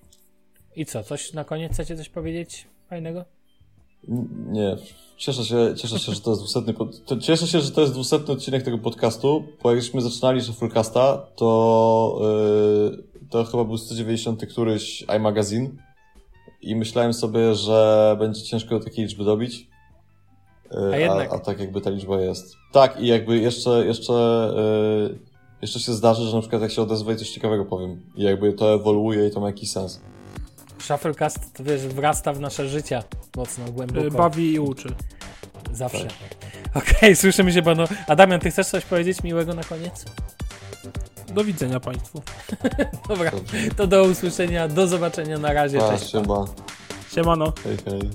I co, coś na koniec chcecie coś powiedzieć fajnego? Nie, cieszę się, cieszę się, że to jest dwusetny, pod- cieszę się, że to jest dwusetny odcinek tego podcastu, bo jak żeśmy zaczynali Shufflecasta, to, yy, to chyba był 190 któryś iMagazine i myślałem sobie, że będzie ciężko takiej liczby dobić. Yy, A jednak. A, a tak jakby ta liczba jest. Tak, i jakby jeszcze, jeszcze, yy, jeszcze się zdarzy, że na przykład jak się odezwę i coś ciekawego powiem. I jakby to ewoluuje i to ma jakiś sens. Shufflecast, to wiesz, wrasta w nasze życia mocno, Y, głęboko. Bawi i uczy. Zawsze. Okej, słyszymy się panu. A Damian, ty chcesz coś powiedzieć miłego na koniec? Do widzenia Państwu. Dobra, to do usłyszenia, do zobaczenia, na razie, Pa, cześć. siema. Siemano. Hej, hej.